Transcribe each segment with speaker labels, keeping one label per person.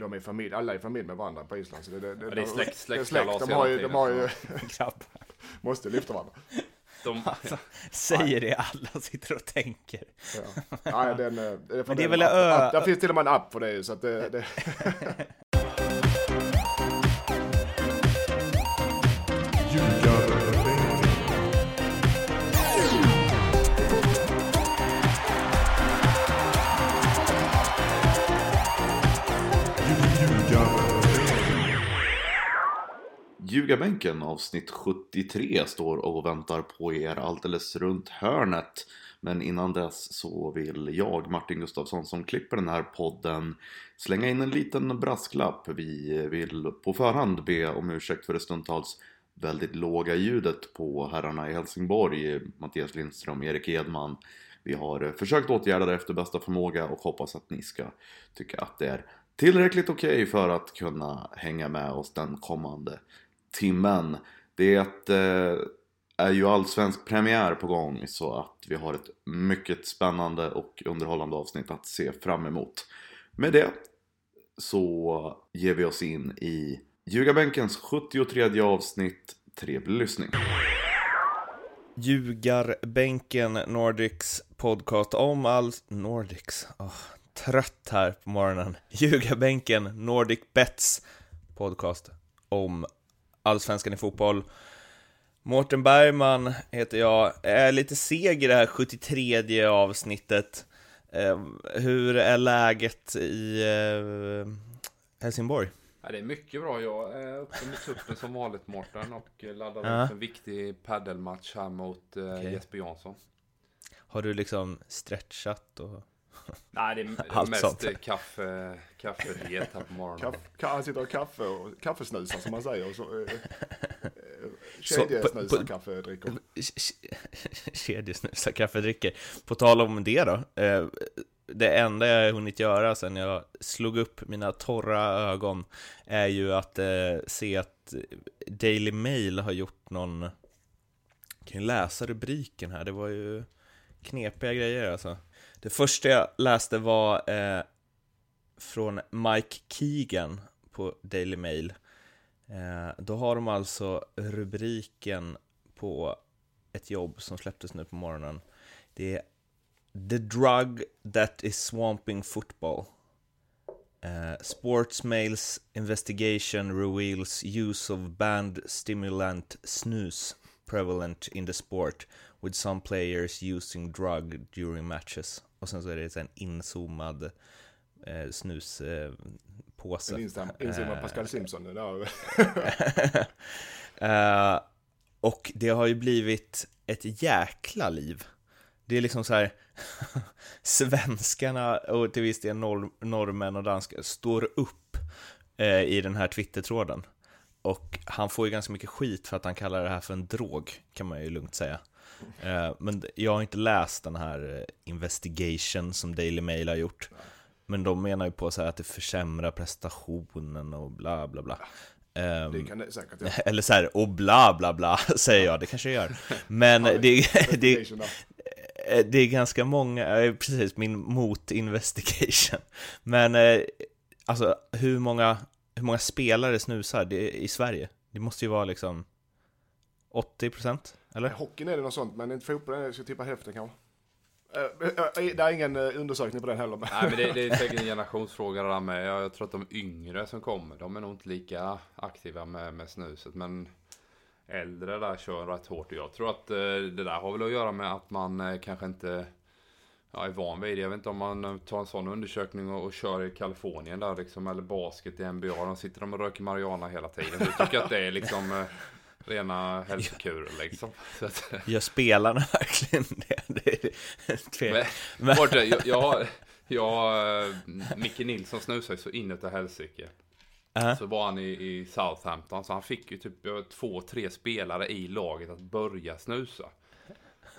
Speaker 1: de är familj, alla är familj med varandra på Island. Så det, det,
Speaker 2: det är släkt,
Speaker 1: det är
Speaker 2: släkt.
Speaker 1: De har ju, de har ju, måste lyfta varandra.
Speaker 2: De,
Speaker 3: Alltså, säger det alla sitter och tänker.
Speaker 1: Ja. Nej, den, eh, det är,
Speaker 3: Men det är väl
Speaker 1: app,
Speaker 3: ö-
Speaker 1: app, Där finns till och med en app för det. Så att det, det
Speaker 4: Ljugarbänken avsnitt 73 står och väntar på er alldeles runt hörnet. Men innan dess så vill jag, Martin Gustafsson, som klipper den här podden slänga in en liten brasklapp. Vi vill på förhand be om ursäkt för det stundtals väldigt låga ljudet på herrarna i Helsingborg, Mattias Lindström och Erik Edman. Vi har försökt åtgärda det efter bästa förmåga och hoppas att ni ska tycka att det är tillräckligt okej för att kunna hänga med oss den kommande timmen. Det eh, är ju allsvensk premiär på gång så att vi har ett mycket spännande och underhållande avsnitt att se fram emot. Med det så ger vi oss in i Ljugarbänkens 73 avsnitt. Trevlig lyssning.
Speaker 3: Ljugarbänken Nordics podcast om all... Nordics? Oh, trött här på morgonen. Ljugarbänken Nordic Bets podcast om allsvenskan i fotboll. Mårten Bergman heter jag, är lite seg i det här 73 avsnittet. Eh, hur är läget i eh, Helsingborg?
Speaker 2: ja, det är mycket bra. Jag är uppe med tuppen som vanligt Mårten och laddar
Speaker 3: Ja.
Speaker 2: upp en viktig paddelmatch här mot eh,
Speaker 3: Okej.
Speaker 2: Jesper Jansson.
Speaker 3: Har du liksom stretchat och...
Speaker 2: Nej, det är, det är mest
Speaker 3: sånt.
Speaker 2: kaffe, kaffediet här på morgonen.
Speaker 1: kaff, ka- han sitter och kaffe och kaffesnusar som man säger. Och så, eh, eh, Kedjesnusar kaffedrickor.
Speaker 3: Kedjesnusar kaffedrickor. På tal om det då. Eh, det enda jag hunnit göra sen jag slog upp mina torra ögon är ju att eh, se att Daily Mail har gjort någon... Jag kan ju läsa rubriken här, det var ju knepiga grejer alltså. Det första jag läste var eh, från Mike Keegan på Daily Mail. Eh, då har de alltså rubriken på ett jobb som släpptes nu på morgonen. Det är The drug that is swamping football. Eh, uh, Sportsmail's investigation reveals use of banned stimulant snus prevalent in the sport with some players using drug during matches. Och sen så är det en inzoomad eh, snuspåse. påse.
Speaker 1: En inzoomad
Speaker 3: Eh,
Speaker 1: Pascal Simpson.
Speaker 3: Eh, och det har ju blivit ett jäkla liv. Det är liksom så här, svenskarna och till viss del norr, norrmän och danskar står upp eh, i den här Twitter-tråden. Och han får ju ganska mycket skit för att han kallar det här för en drog, kan man ju lugnt säga. Eh, men jag har inte läst den här eh, investigation som Daily Mail har gjort. Men de menar ju på så här att det försämrar prestationen och bla bla bla. Ehm,
Speaker 1: Det kan det säkert göra.
Speaker 3: eller så här, och bla bla bla, säger jag, det kanske jag gör. Men det, det. Eh, det är ganska många, precis, min mot-investigation. Men alltså, hur många, hur många spelare snusar det i Sverige? Det måste ju vara liksom 80% eller?
Speaker 1: I hockeyn är det något sånt, men fotbollen. Jag ska tippa hälften kanske. Eh, eh, eh, Det är ingen eh, undersökning på den heller.
Speaker 2: Nej men det, det är säkert en generationsfråga det där med. Jag, tror att de yngre som kommer, de är nog inte lika aktiva med, med snuset. Men äldre där kör rätt hårt. Och Jag tror att eh, det där har väl att göra med att man eh, kanske inte ja, är van vid det. Jag vet inte om man eh, tar en sån undersökning och, och kör i Kalifornien där liksom. Eller basket i NBA. De sitter de och röker marijuana hela tiden. Jag tycker att det är liksom eh, rena hälsokurer liksom.
Speaker 3: Gör spelarna verkligen det? det är tve-
Speaker 2: Men,
Speaker 3: Men-
Speaker 2: Mårten, jag, jag, jag, eh, Micke Nilsson snusar ju så inåt helsike.
Speaker 3: Ja.
Speaker 2: Så var han i, i Southampton, så han fick ju typ två, tre spelare i laget att börja snusa.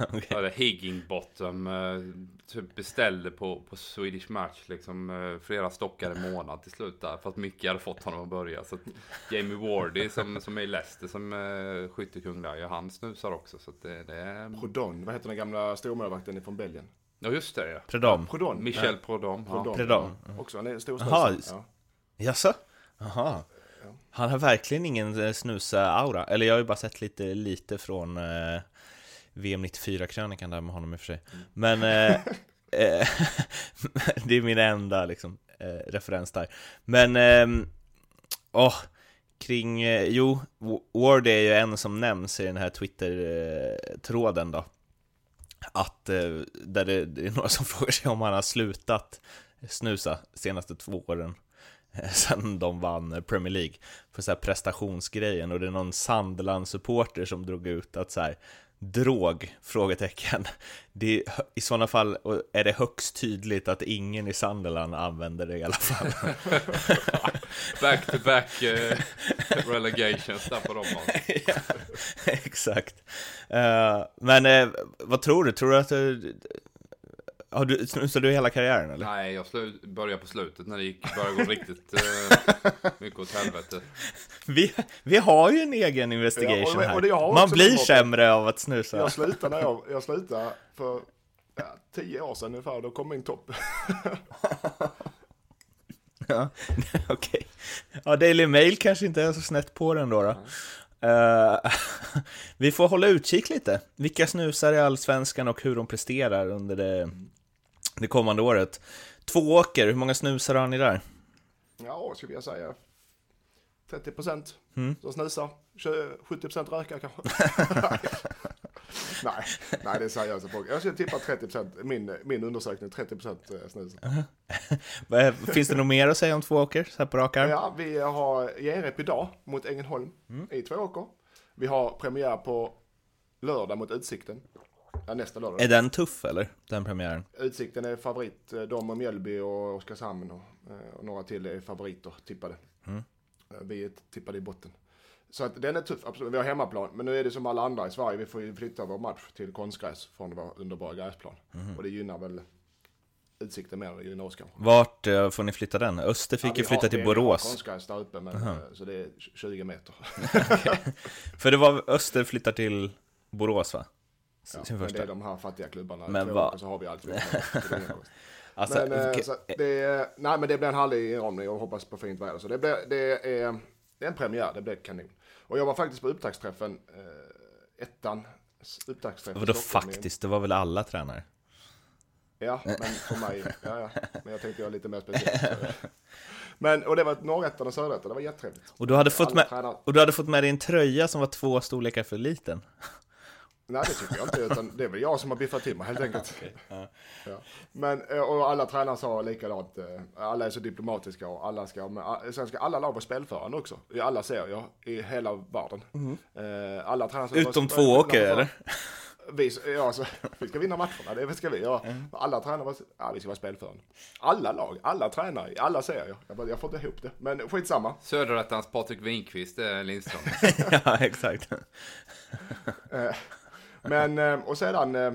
Speaker 3: Okej.
Speaker 2: Eller Higginbottom eh, typ beställde på, på Swedish Match liksom eh, flera stockar i månad till slut där. För att Micke hade fått honom att börja. Så att Jamie Wardy som, som är i Leicester som eh, skyttekung där, ja, han snusar också. Så att det, det är...
Speaker 1: Prodon, vad heter den gamla stormålvakten från Belgien?
Speaker 2: Ja just det ja.
Speaker 3: Predom.
Speaker 1: Prodon.
Speaker 2: Michel Prodom. Ja.
Speaker 1: Prodon.
Speaker 3: Predom.
Speaker 1: Ja. Också, han är stor snusare. Ja.
Speaker 3: Jaså? Jaha. Han har verkligen ingen snusa-aura. Eller jag har ju bara sett lite, lite från eh, VM 94-krönikan där med honom i och för sig. Men eh, eh, det är min enda liksom, eh, referens där. Men, ehm, åh, kring, eh, jo, Ward är ju en som nämns i den här Twitter-tråden då. Att, eh, där det, det är några som frågar sig om han har slutat snusa senaste två åren eh, sen de vann eh, Premier League för så här prestationsgrejen och det är någon Sunderland-supporter som drog ut att så här drog? Frågetecken. Det är, I sådana fall är det högst tydligt att ingen i Sunderland använder det i alla fall.
Speaker 2: Back to back eh, relegations där på dem.
Speaker 3: ja, exakt. Eh, men eh, vad tror du? Tror du att du... Har du snusade du hela karriären eller?
Speaker 2: Nej, jag slu- började på slutet när det gick, började gå riktigt eh, mycket åt helvete.
Speaker 3: Vi, vi har ju en egen
Speaker 1: Ja,
Speaker 3: investigation
Speaker 1: och-
Speaker 3: här.
Speaker 1: och jag har
Speaker 3: Man blir sämre av att snusa.
Speaker 1: Jag slutade när jag, jag slutade för ja, tio år sedan ungefär, då kom min topp.
Speaker 3: Ja, okej. Ja, Daily Mail kanske inte är så snett på den då. då. Eh, vi får hålla utkik lite. Vilka snusar i Allsvenskan och hur de presterar under det, det kommande året. Två åker, hur många snusar har ni där?
Speaker 1: Ja, skulle jag säga? 30 procent
Speaker 3: Mm.
Speaker 1: som snusar. 20 70 procent rökar kanske. nej, nej, det är seriösa folk. Jag skulle tippa 30 procent. Min, min undersökning 30 procent.
Speaker 3: Eh, Finns det något mer att säga om två åker, så här på rak arm?
Speaker 1: Ja, vi har genrep idag mot Ängelholm
Speaker 3: Mm.
Speaker 1: i två åker. Vi har premiär på lördag mot Utsikten. Ja, nästa lördag.
Speaker 3: Är den tuff eller, den premiären?
Speaker 1: Utsikten är favorit. eh, De och Mjällby och Oskarshamn och, eh, och några till är favoriter tippade.
Speaker 3: Mm.
Speaker 1: Eh, Vi är tippade i botten. Så att den är tuff, absolut. Vi har hemmaplan. Men nu är det som alla andra i Sverige. Vi får ju flytta vår match till konstgräs från vår underbara gräsplan.
Speaker 3: Mhm.
Speaker 1: Och det gynnar väl Utsikten mer än gynnar oss kanske.
Speaker 3: Vart får ni flytta den? Öster fick
Speaker 1: Ja,
Speaker 3: ju flytta till
Speaker 1: vi har
Speaker 3: Borås.
Speaker 1: konstgräs där uppe, men, eh, så det är 20 meter.
Speaker 3: För det var Öster flyttar till Borås va?
Speaker 1: Ja,
Speaker 3: Sin
Speaker 1: men
Speaker 3: första.
Speaker 1: det är de här fattiga klubbarna.
Speaker 3: Men
Speaker 1: åker så har vi allt. det.
Speaker 3: Alltså,
Speaker 1: men, eh, så det, är- nej, men det blir en härlig inramning och hoppas på fint väder. Så det, blir, det, är, det är en premiär, det blir kanon. Och jag var faktiskt på upptaktsträffen, eh, ettan, upptaktsträff
Speaker 3: Vadå faktiskt? Det var väl alla tränare?
Speaker 1: Ja, men för mig, ja, ja. Men jag tänkte göra lite mer speciellt. Men, och det var norrätten och söderätten, det var jättetrevligt.
Speaker 3: Och du hade fått
Speaker 1: Alla
Speaker 3: med,
Speaker 1: tränare-
Speaker 3: och du hade fått med dig en tröja som var två storlekar för liten?
Speaker 1: Nej, det tycker jag inte, utan det är väl jag som har biffat till mig helt enkelt. Ja. Men, eh, och alla tränare sa likadant, eh, alla är så diplomatiska och alla ska, men sen ska alla lag vara spelförande också, i alla serier i hela världen. Eh, Alla tränare ska
Speaker 3: Mm. Utom två åker,
Speaker 1: vara-
Speaker 3: eller?
Speaker 1: Vi, ja, alltså, vi ska vinna matcherna, det ska vi göra. Alla tränare, var, ja, vi ska vara spelförande. Alla lag, alla tränare alla serier. Jag, bara, jag får inte ihop det, men skitsamma.
Speaker 2: Söderättans Patrik Winqvist är Lindström.
Speaker 3: ja, exakt.
Speaker 1: Men, eh, och sedan, eh,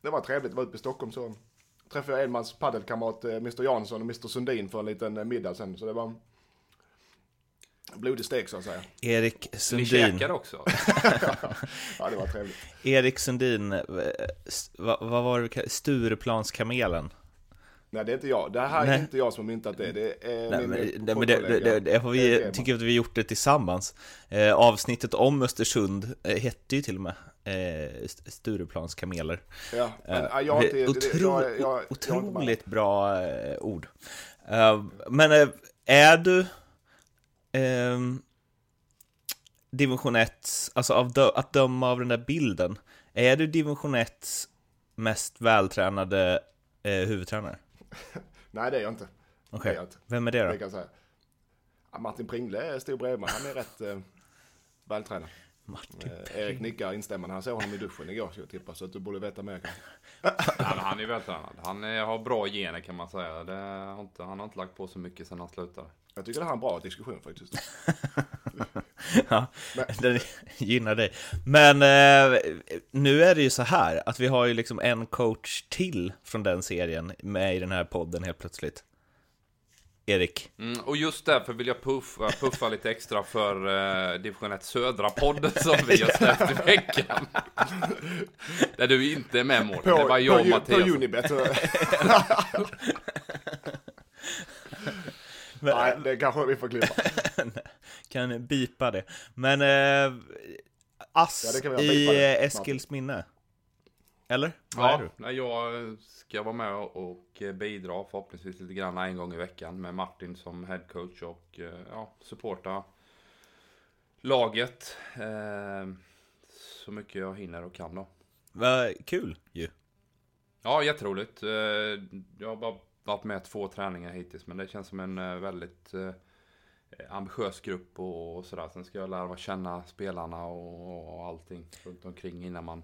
Speaker 1: det var trevligt att vara ute i Stockholm så träffade jag Edmans paddelkamrat eh, Mr Jansson och Mr Sundin för en liten middag sen. Så det var blodig stek så att säga.
Speaker 3: Erik
Speaker 2: Ni
Speaker 3: Sundin.
Speaker 2: käkar också?
Speaker 1: Ja, det var trevligt.
Speaker 3: Erik Sundin, vad, vad var det? Stureplanskamelen?
Speaker 1: Nej, det är inte jag. Det här är
Speaker 3: Nej.
Speaker 1: inte jag som har myntat det. Det är
Speaker 3: Nej,
Speaker 1: min
Speaker 3: men, nej, men det, det, det, det har
Speaker 1: Det är
Speaker 3: vi,
Speaker 1: tema.
Speaker 3: tycker att vi har gjort det tillsammans. Eh, avsnittet om Östersund eh, hette ju till och med eh, St- Stureplanskameler.
Speaker 1: Ja, men,
Speaker 3: Eh,
Speaker 1: ja, jag inte...
Speaker 3: otro,
Speaker 1: jag, jag, jag,
Speaker 3: otroligt bra eh, ord. Eh, men eh, är du ehm, division 1, alltså av att döma av den där bilden, är du division 1 mest vältränade eh, huvudtränare?
Speaker 1: Nej, det är jag inte.
Speaker 3: Okej,
Speaker 1: Det inte.
Speaker 3: vem är det
Speaker 1: Det
Speaker 3: då?
Speaker 1: kan jag säga. Ja, Martin Pringle är stor bredvid mig. Han är rätt eh, vältränad.
Speaker 3: Martin.
Speaker 1: Eh, Erik nickar instämmande. Han såg honom i duschen igår, så jag tippar. Så att du borde veta mer kanske.
Speaker 2: Ja, men han är vältränad. Han har bra gener kan man säga. Det har inte, han har inte lagt på så mycket sedan han slutade.
Speaker 1: Jag tycker det här är en bra diskussion faktiskt.
Speaker 3: Ja,
Speaker 1: Men-
Speaker 3: den gynnar dig. Men eh, nu är det ju så här att vi har ju liksom en coach till från den serien med i den här podden helt plötsligt. Erik.
Speaker 2: Mm, och just därför vill jag puffa, puffa lite extra för eh, Division 1 Södra-podden som vi har släppt i veckan. Där du inte är med Mårten. Det var jag och
Speaker 1: på, på
Speaker 2: Mattias.
Speaker 1: Unibet. så- Nej, det kanske vi får klippa.
Speaker 3: kan bipa det. Men eh, Ass
Speaker 1: Ja, det
Speaker 3: i eh,
Speaker 1: snart.
Speaker 3: Eskilsminne. Eller? Vad är
Speaker 2: Ja,
Speaker 3: du?
Speaker 2: nej, jag ska vara med och eh, bidra förhoppningsvis lite grann en gång i veckan med Martin som headcoach och eh, ja, supporta laget eh, så mycket jag hinner och kan då.
Speaker 3: Vad kul ju.
Speaker 2: Ja, jätteroligt. Eh, Jag har bara varit med två träningar hittills, men det känns som en väldigt ambitiös grupp och sådär. Sen ska jag lära mig känna spelarna och allting runt omkring innan man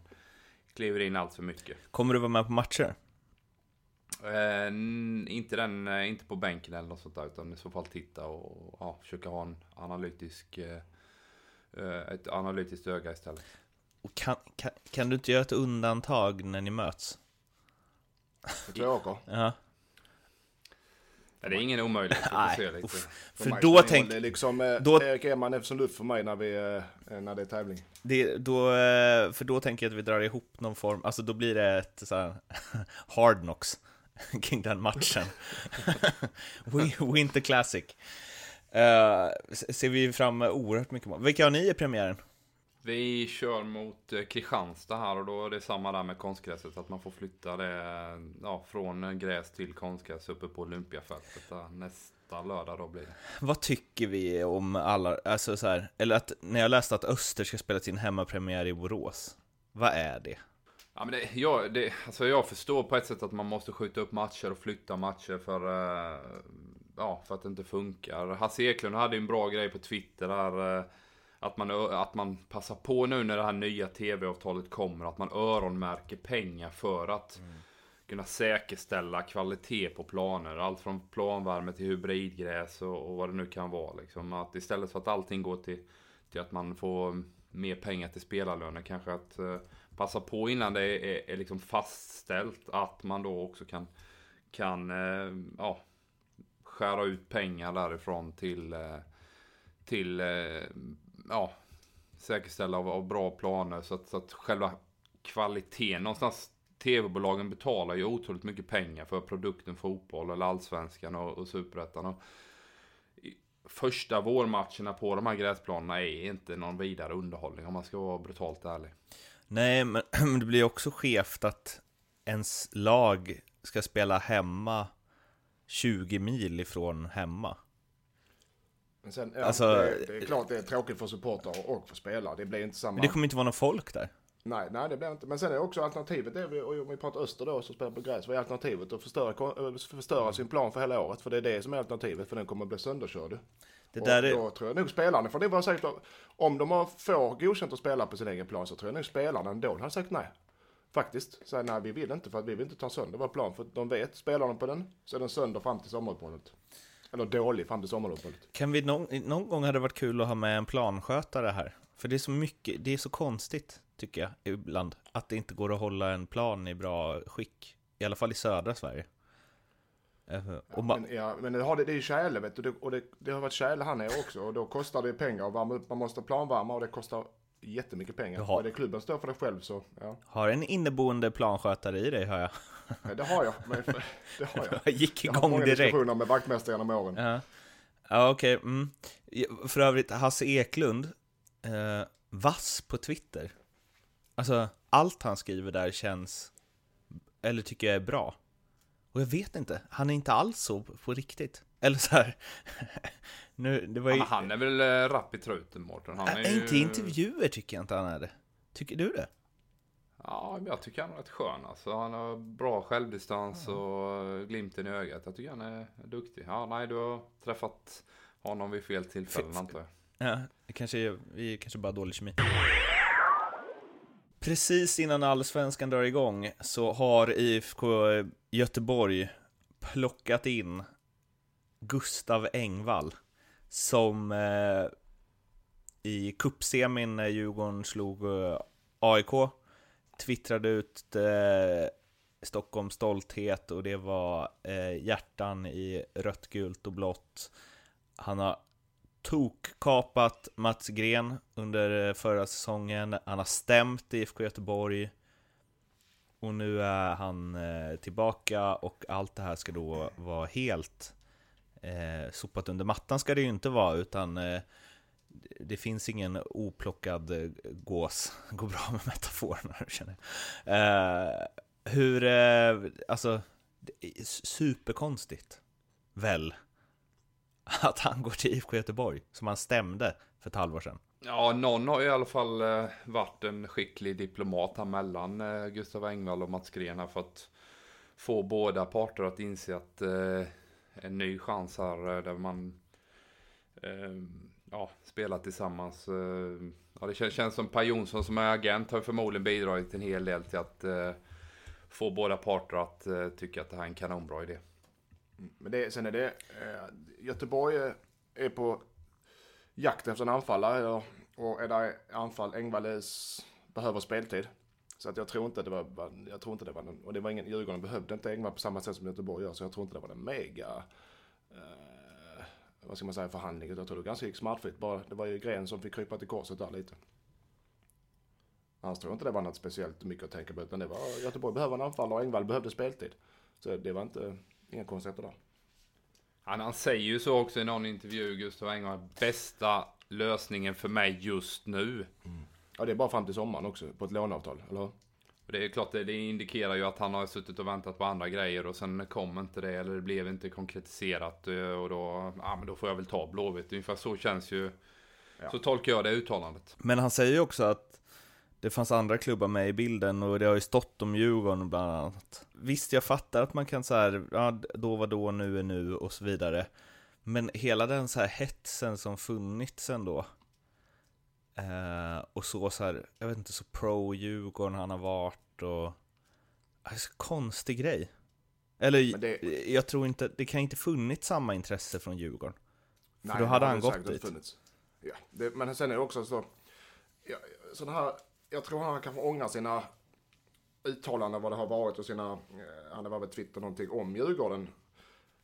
Speaker 2: kliver in allt för mycket.
Speaker 3: Kommer du vara med på matcher?
Speaker 2: Eh, inte, den, eh, inte på bänken eller något sånt där, utan i så fall titta och ja, försöka ha en analytisk, eh, eh, ett analytiskt öga istället.
Speaker 3: Och kan, kan, kan du inte göra ett undantag när ni möts?
Speaker 1: Jag tror jag åker.
Speaker 3: Ja.
Speaker 2: Nej, det är ingen omöjlighet.
Speaker 3: Nej, uff.
Speaker 1: För mig
Speaker 3: då
Speaker 1: spelar det
Speaker 3: tänk-
Speaker 1: ingen roll. Det är liksom eh,
Speaker 3: då-
Speaker 1: Erik Eman är som luft för mig när, vi, eh, när det är tävling.
Speaker 3: Det, då, eh, för då tänker jag att vi drar ihop någon form, alltså då blir det ett så här hard knocks kring den matchen. Win- Winter Classic. Eh, s- ser vi fram oerhört mycket. Vilka har ni i premiären?
Speaker 2: Vi kör mot eh, Kristianstad här och då är det samma där med konstgräset. Att man får flytta det eh, ja, från gräs till konstgräs uppe på Olympiafältet där nästa lördag då blir det.
Speaker 3: Vad tycker vi om alla, alltså så här, eller att när jag läste att Öster ska spela sin hemmapremiär i Borås. Vad är det?
Speaker 2: Ja, men det, jag, det, alltså jag förstår på ett sätt att man måste skjuta upp matcher och flytta matcher för, eh, ja, för att det inte funkar. Hasse Eklund hade ju en bra grej på Twitter där. Att man, att man passar på nu när det här nya tv-avtalet kommer. Att man öronmärker pengar för att kunna säkerställa kvalitet på planer. Allt från planvärme till hybridgräs och, och vad det nu kan vara. Liksom. Att istället för att allting går till, till att man får mer pengar till spelarlöner. Kanske att eh, passa på innan det är, är, är liksom fastställt. Att man då också kan, kan eh, ja, skära ut pengar därifrån till, eh, till eh, ja, säkerställa av, av bra planer. Så att, så att själva kvaliteten någonstans tv-bolagen betalar ju otroligt mycket pengar för produkten fotboll eller allsvenskan och, och superettan. Och Första vårmatcherna på de här gräsplanerna är inte någon vidare underhållning om man ska vara brutalt ärlig.
Speaker 3: Nej, men men det blir också skevt att ens lag ska spela hemma 20 mil ifrån hemma.
Speaker 1: Men sen, ja,
Speaker 3: Alltså-
Speaker 1: det, det är klart det är tråkigt för supportrar och för spelare. Det blir inte samma.
Speaker 3: Men det kommer inte vara någon folk där.
Speaker 1: Nej, nej det blir inte. Men sen är också alternativet, det vi, om vi pratar öster då, så spelar på gräs. Vad är alternativet? Att förstöra, äh, förstöra sin plan för hela året. För det är det som är alternativet, för den kommer att bli sönderkörd.
Speaker 3: Det
Speaker 1: och
Speaker 3: där är...
Speaker 1: då tror jag nog spelarna, för det var säkert, om de har, får godkänt att spela på sin egen plan så tror jag nog spelarna ändå hade sagt nej. Faktiskt. Så nej, vi vill inte för att vi vill inte ta sönder vår plan. För de vet, spelar de på den så är den sönder fram till sommaruppehållet. Eller dålig fram till sommaruppehållet.
Speaker 3: Kan vi någon, någon gång hade det varit kul att ha med en planskötare här. För det är så mycket, det är så konstigt, tycker jag, ibland. Att det inte går att hålla en plan i bra skick. I alla fall i södra Sverige. Eh, Och ma-
Speaker 1: Men, ja, men det, har det, är ju tjäle vet du, det, och det, det har varit tjäle här nere också och då kostar det pengar att värma upp. Man måste planvärma och det kostar jättemycket pengar.
Speaker 3: Jaha.
Speaker 1: Och det klubben står för det själv så, ja.
Speaker 3: har en inneboende planskötare i dig, hör jag.
Speaker 1: Nej, Det har jag, men, det har jag.
Speaker 3: Jag gick
Speaker 1: Jag har
Speaker 3: igång
Speaker 1: många
Speaker 3: direkt.
Speaker 1: diskussioner med vaktmästare genom åren.
Speaker 3: Ja, ja okej. Mm. För övrigt, Hasse Eklund, eh, vass på Twitter. Alltså, allt han skriver där känns, eller tycker jag är bra. Och jag vet inte, han är inte alls så på, riktigt. Eller så här, nu, det var ju...
Speaker 2: han är väl eh, rapp i truten Mårten. Han är
Speaker 3: Äh,
Speaker 2: ju...
Speaker 3: Inte i intervjuer tycker jag inte han är det. Tycker du det?
Speaker 2: Ja, men jag tycker han är rätt skön alltså. Han har bra självdistans och eh, glimten i ögat. Jag tycker han är duktig. Ja, nej, du har träffat honom vid fel tillfällen antar jag.
Speaker 3: Ja, det kanske vi kanske bara dålig kemi. Precis innan allsvenskan drar igång så har IFK Göteborg plockat in Gustav Engvall som eh, i cupsemin när Djurgården slog eh, AIK twittrade ut eh, Stockholms stolthet och det var eh, hjärtan i rött, gult och blått. Han har tokkapat Mats Gren under eh, förra säsongen. Han har stämt IFK Göteborg. Och nu är han eh, tillbaka och allt det här ska då vara helt eh, sopat under mattan ska det ju inte vara, utan eh, det finns ingen oplockad eh, gås. gås. Går bra med metaforerna, känner jag. Eh, hur, eh, alltså, superkonstigt, väl, att han går till IFK Göteborg, som han stämde för ett halvår sedan.
Speaker 2: Ja, någon har ju i alla fall eh, varit en skicklig diplomat här mellan eh, Gustav Engvall och Mats Green här för att få båda parter att inse att eh, en ny chans här där man eh, ja, spelat tillsammans. Eh, ja, det känns, känns som Per Jonsson som är agent har förmodligen bidragit en hel del till att eh, få båda parter att eh, tycka att det här är en kanonbra idé.
Speaker 1: Mm, men det, sen är det, Göteborg är på jakt efter en anfallare och är där anfall Engvall behöver speltid. Så att jag tror inte det var, jag tror inte det var någon, och det var ingen, Djurgården behövde inte Engvall på samma sätt som Göteborg gör, så jag tror inte det var en mega, eh, vad ska man säga, förhandling. Jag tror det ganska smärtfritt bara. Det var ju Gren som fick krypa till korset där lite. Annars tror jag inte det var något speciellt mycket att tänka på, utan det var Göteborg behöver en anfallare och Engvall behövde speltid. Så det var inte, inga konstigheter där.
Speaker 2: Han, han säger ju så också i någon intervju, Gustav Engvall, bästa lösningen för mig just nu.
Speaker 1: Mm. Ja, det är bara fram till sommaren också, på ett låneavtal, eller hur?
Speaker 2: Det är klart, det, det indikerar ju att han har suttit och väntat på andra grejer och sen kom inte det, eller det blev inte konkretiserat eh, och då, ja men då får jag väl ta Blåvitt. Ungefär så känns ju, ja. så tolkar jag det uttalandet.
Speaker 3: Men han säger ju också att det fanns andra klubbar med i bilden och det har ju stått om Djurgården bland annat. Visst, jag fattar att man kan så här, ja, då var då, nu är nu och så vidare. Men hela den så här hetsen som funnits ändå. Eh, och så, så här, jag vet inte, så pro-Djurgården han har varit och... Alltså, konstig grej. Eller, det... jag tror inte, det kan inte funnits samma intresse från Djurgården. Nej, För då hade han gått dit. Funnits.
Speaker 1: Ja, det, men sen är det också så, ja, sådana här, jag tror han kanske ångrar sina uttalanden vad det har varit och sina, eh, han var väl Twitter någonting om Djurgården.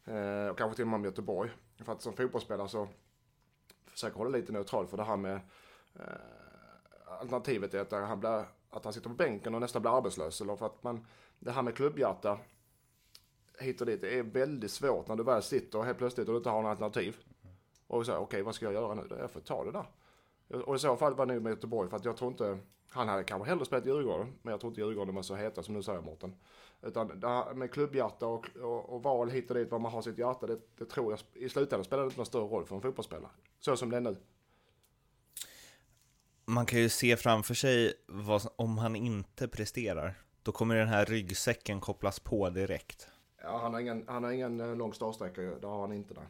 Speaker 1: Eh, och kanske till och med om Göteborg. För att som fotbollsspelare så försöker hålla lite neutral för det här med Eh, alternativet är att han, blir, att han sitter på bänken och nästan blir arbetslös. Eller för att man, det här med klubbhjärta hit och dit, det är väldigt svårt när du väl sitter och helt plötsligt och du inte har något alternativ. Och säger okej okay, vad ska jag göra nu? Jag får ta det där. Och i så fall var det nog med Göteborg för att jag tror inte, han hade kanske hellre spelat i Djurgården, men jag tror inte Djurgården var så heta som du säger Mårten. Utan det här med klubbhjärta och, och, och, val hit och dit, var man har sitt hjärta, det, det tror jag i slutändan spelar det inte någon större roll för en fotbollsspelare. Så som det är nu
Speaker 3: man kan ju se framför sig vad, om han inte presterar. Då kommer den här ryggsäcken kopplas på direkt.
Speaker 1: Ja, han har ingen, han har ingen eh, lång startsträcka, det har han inte där.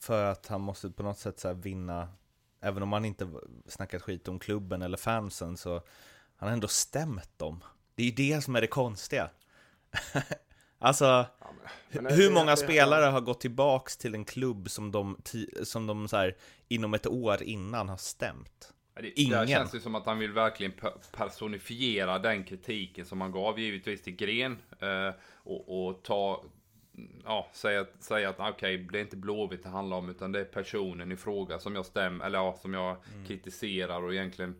Speaker 3: För att han måste på något sätt så vinna, även om han inte snackat skit om klubben eller fansen, så han har ändå stämt dem. Det är ju det som är det konstiga. alltså, ja, men, men hur många det, spelare har gått tillbaks till en klubb som de, som de så här, inom ett år innan har stämt?
Speaker 2: Det, Ingen. Där känns det som att han vill verkligen personifiera den kritiken som han gav givetvis till Gren. Eh, och, och, ta, ja, säga, säga att okej, okay, det är inte Blåvitt det handlar om utan det är personen i fråga som jag stämmer, eller ja, som jag mm. kritiserar och egentligen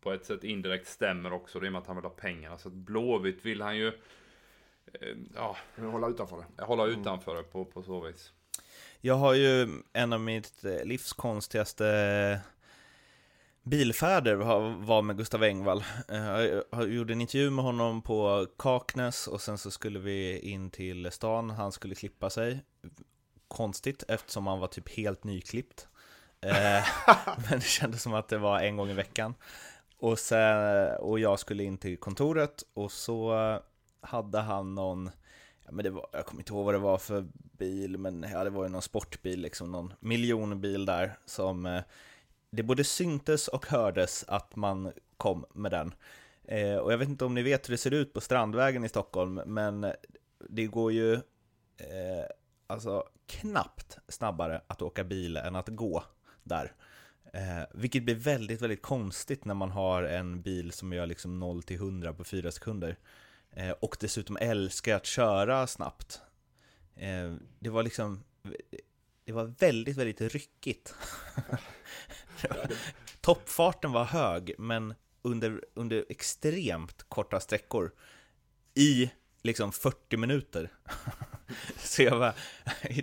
Speaker 2: på ett sätt indirekt stämmer också. Det är med att han vill ha pengarna. Så att Blåvitt vill han ju,
Speaker 1: eh, ja. Hålla utanför det.
Speaker 2: Hålla mm. utanför det på, på så vis.
Speaker 3: Jag har ju en av mitt livs konstigaste bilfärder var med Gustav Engvall. Eh, jag gjorde en intervju med honom på Kaknäs och sen så skulle vi in till stan. Han skulle klippa sig. Konstigt eftersom han var typ helt nyklippt. Eh, men det kändes som att det var en gång i veckan. Och, sen, och jag skulle in till kontoret och så hade han någon, men det var, jag kommer inte ihåg vad det var för bil, men ja, det var ju någon sportbil, liksom någon miljonbil där som eh, det både syntes och hördes att man kom med den. Eh, och jag vet inte om ni vet hur det ser ut på Strandvägen i Stockholm, men det går ju eh, alltså knappt snabbare att åka bil än att gå där. Eh, vilket blir väldigt, väldigt konstigt när man har en bil som gör liksom 0 till 100 på 4 sekunder. Eh, och dessutom älskar att köra snabbt. Eh, det var liksom, det var väldigt, väldigt ryckigt. Toppfarten var hög, men under, under extremt korta sträckor i liksom 40 minuter. så jag bara,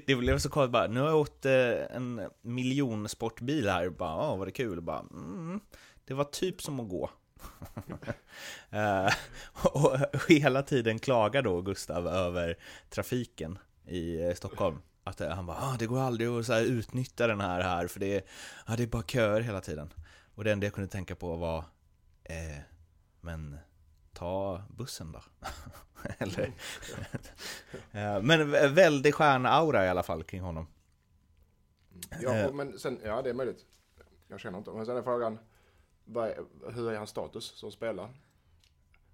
Speaker 3: det blev så konstigt bara, nu har jag åkt eh, en miljon sportbil här, bara, ja, var det kul? Bara, mm, det var typ som att gå. Eh, och hela tiden klagar då Gustav över trafiken i eh, Stockholm. Att han bara, ah, det går aldrig att så här, utnyttja den här här, för det är, ah, det är bara köer hela tiden. Och det enda jag kunde tänka på var, eh, men ta bussen då. Eller, men väldigt stjärnaura i alla fall kring honom.
Speaker 1: Ja, men sen, ja det är möjligt. Jag känner inte. Men sen är frågan, hur är hans status som spelare?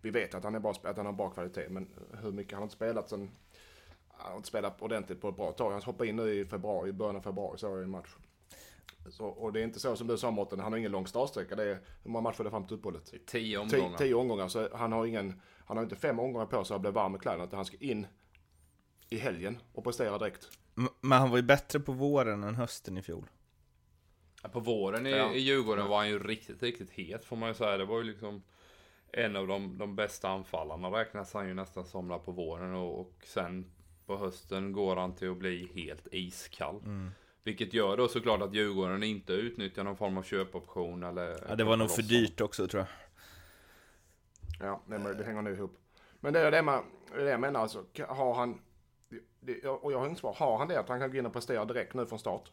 Speaker 1: Vi vet att han, är bra, att han har bra kvalitet, men hur mycket han har inte spelat sen... Han har inte spelat ordentligt på ett bra tag. Han hoppade in nu i februari, i början av februari, så i en match. Så, och det är inte så som du sa Mårten, han har ingen lång startsträcka. Det är, hur många matcher är det fram till uppehållet?
Speaker 2: Tio omgångar.
Speaker 1: Tio, tio omgångar, så han har ingen, han har inte fem omgångar på sig att bli varm i kläderna, utan han ska in i helgen och prestera direkt.
Speaker 3: Men han var ju bättre på våren än hösten i fjol.
Speaker 2: På våren i, ja. i Djurgården var han ju riktigt, riktigt het får man ju säga. Det var ju liksom en av de, de bästa anfallarna räknas han ju nästan som där på våren och, och sen på hösten går han till att bli helt iskall. Mm. Vilket gör då såklart att Djurgården inte utnyttjar någon form av köpoption eller...
Speaker 3: Ja, det var nog för dyrt också tror jag.
Speaker 1: Ja, det, det hänger nog ihop. Men det är det, man, det, är det jag menar alltså. Har han... Det, och jag har inget svar. Har han det att han kan gå in och prestera direkt nu från start?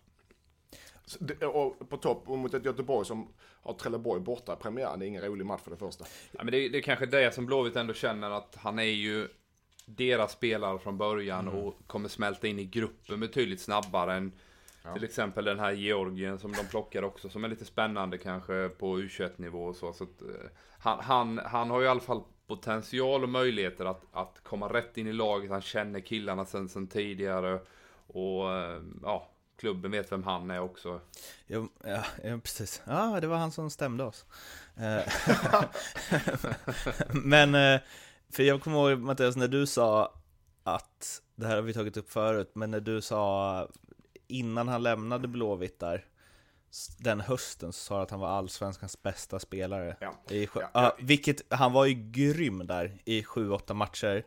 Speaker 1: Och på topp och mot ett Göteborg som har Trelleborg borta i premiären. Det är ingen rolig match för det första.
Speaker 2: Ja, men det, det är kanske det som Blåvitt ändå känner att han är ju deras spelare från början mm. och kommer smälta in i gruppen betydligt snabbare än ja. till exempel den här Georgien som de plockar också som är lite spännande kanske på U21 nivå och så. så att, eh, han, han, han har ju i alla fall potential och möjligheter att, att komma rätt in i laget. Han känner killarna sen, sen tidigare och eh, ja, klubben vet vem han är också.
Speaker 3: Ja, ja, ja precis. Ja, det var han som stämde oss. Eh, men, för jag kommer ihåg Mattias, när du sa att, det här har vi tagit upp förut, men när du sa innan han lämnade Blåvitt där, den hösten så sa han att han var allsvenskans bästa spelare. Ja. I, ja, ja. vilket, han var ju grym där i sju, åtta matcher.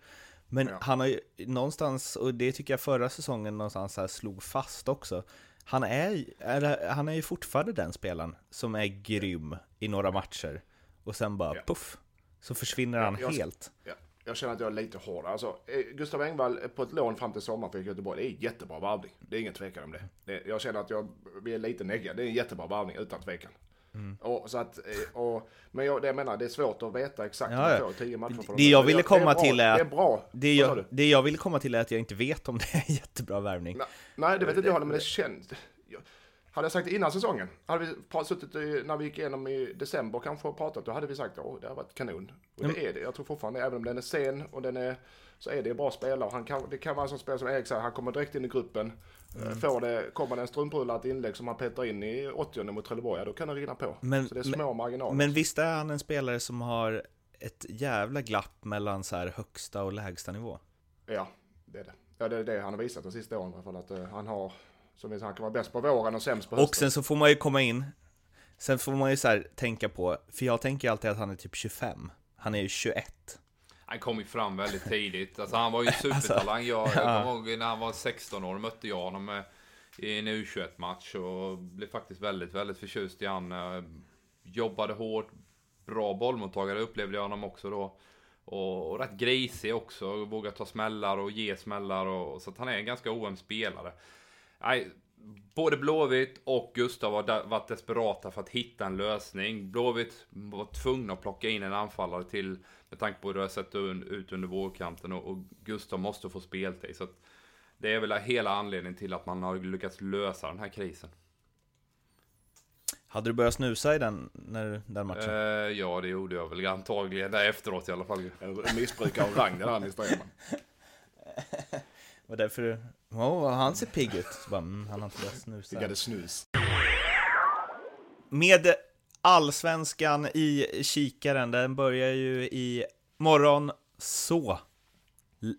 Speaker 3: Men ja. han har ju någonstans, och det tycker jag förra säsongen någonstans här slog fast också, han är, är, han är ju fortfarande den spelaren som är grym i några matcher och sen bara ja. puff, så försvinner han jag, helt.
Speaker 1: Ja. Jag känner att jag är lite hård. Alltså, eh, Gustav Engvall på ett lån fram till sommaren för Göteborg, det är jättebra varvning. Det är ingen tvekan om det. det jag känner att jag, vi är lite negga. Det är en jättebra varvning utan tvekan. Mm. Och, så att, eh, och, men jag, det jag menar, det är svårt att veta exakt ja, får tio matcher
Speaker 3: för Det jag ville komma till är, att, det är bra. Det jag, det jag ville komma till är att jag inte vet om det är jättebra värvning.
Speaker 1: Nej, nej det vet inte jag heller, men det känns... hade jag sagt det innan säsongen, hade vi suttit i, när vi gick igenom i december kanske och pratat, då hade vi sagt att det har varit kanon. Och det mm. är det. Jag tror fortfarande, även om den är sen och den är, så är det en bra spelare. Han kan, det kan vara en sån spelare som Erik säger, han kommer direkt in i gruppen. Mm. Får det, kommer det en strumprulle ett inlägg som han petar in i 80 mot Trelleborg, då kan det rinna på. Men, så det är små
Speaker 3: men,
Speaker 1: marginaler.
Speaker 3: Men visst är han en spelare som har ett jävla glapp mellan så här högsta och lägsta nivå?
Speaker 1: Ja, det är det. Ja, det är det han har visat de sista åren i alla fall. Att uh, han har, som vi han kan vara bäst på våren och sämst på hösten.
Speaker 3: Och sen så får man ju komma in, sen får man ju så här tänka på, för jag tänker alltid att han är typ 25. Han är ju 21.
Speaker 2: Han kom ju fram väldigt tidigt. Alltså han var ju alltså, supertalang. Jag, jag kommer ihåg när han var 16 år mötte jag honom i en U21-match och blev faktiskt väldigt, väldigt förtjust i han. Jobbade hårt, bra bollmottagare upplevde jag honom också då. Och, och rätt grisig också, vågar ta smällar och ge smällar och, så att han är en ganska oöm spelare. Nej, både Blåvitt och Gustav har varit desperata för att hitta en lösning. Blåvitt var tvungna att plocka in en anfallare till med tanke på hur det har sett ut under vårkanten och, och Gustav måste få speltid. Så det är väl hela anledningen till att man har lyckats lösa den här krisen.
Speaker 3: Hade du börjat snusa i den, när, den matchen? Uh,
Speaker 2: ja, det gjorde jag väl antagligen. Där efteråt i alla fall.
Speaker 1: Missbruk av rang, den här
Speaker 3: var därför du... Oh, han ser pigg ut. Så bara, mm, han har inte börjat snusa.
Speaker 1: Piggade snus.
Speaker 3: Med allsvenskan i kikaren, den börjar ju i morgon. Så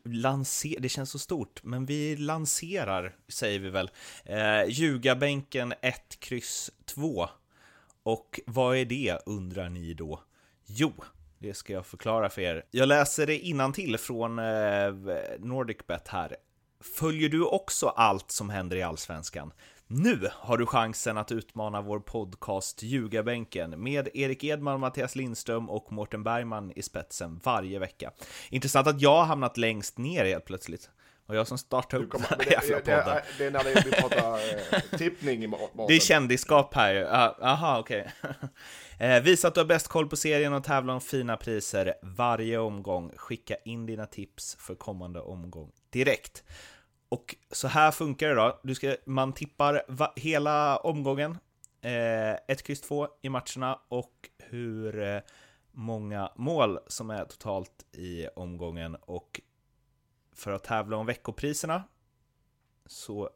Speaker 3: lanser, det känns så stort, men vi lanserar, säger vi väl, eh, Ljugarbänken 1, kryss 2. Och vad är det, undrar ni då? Jo, det ska jag förklara för er. Jag läser det innan till från eh, NordicBet här. Följer du också allt som händer i Allsvenskan? Nu har du chansen att utmana vår podcast Ljugarbänken med Erik Edman, Mattias Lindström och Mårten Bergman i spetsen varje vecka. Intressant att jag har hamnat längst ner helt plötsligt. Och jag som startade upp
Speaker 1: kommer,
Speaker 3: den här
Speaker 1: det,
Speaker 3: jävla podden.
Speaker 1: det, det är när det, vi pratar eh, tippning i morgon.
Speaker 3: Det är kändisskap här ju. Ah, Aha, okej. eh, visa att du har bäst koll på serien och tävla om fina priser varje omgång. Skicka in dina tips för kommande omgång direkt. Och så här funkar det då. Du ska, man tippar va, hela omgången, eh, 1, kryss 2 i matcherna och hur eh, många mål som är totalt i omgången. Och för att tävla om veckopriserna så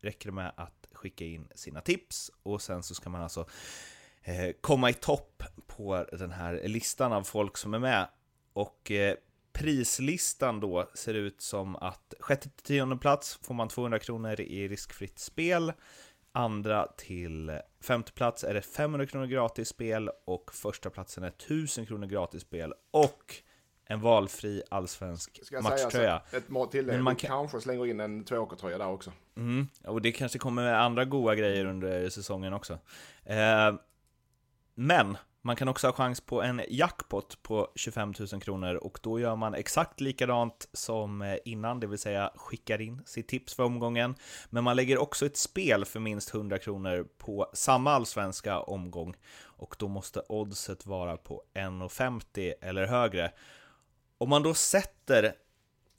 Speaker 3: räcker det med att skicka in sina tips och sen så ska man alltså eh, komma i topp på den här listan av folk som är med. Och eh, prislistan då ser ut som att sjätte till tionde plats får man 200 kronor i riskfritt spel. Andra till femte plats är det 500 kronor gratis spel och första platsen är 1000 kronor gratis spel och en valfri allsvensk matchtröja.
Speaker 1: säga så, ett må- tillägg.
Speaker 3: Men man kan-
Speaker 1: kanske slänger in en tvååkertröja där också.
Speaker 3: Mm, och det kanske kommer andra goda grejer under säsongen också. Eh, men man kan också ha chans på en jackpot på 25 000 kronor och då gör man exakt likadant som eh, innan, det vill säga skickar in sitt tips för omgången. Men man lägger också ett spel för minst 100 kronor på samma allsvenska omgång och då måste oddset vara på 1,50 eller högre. Om man då sätter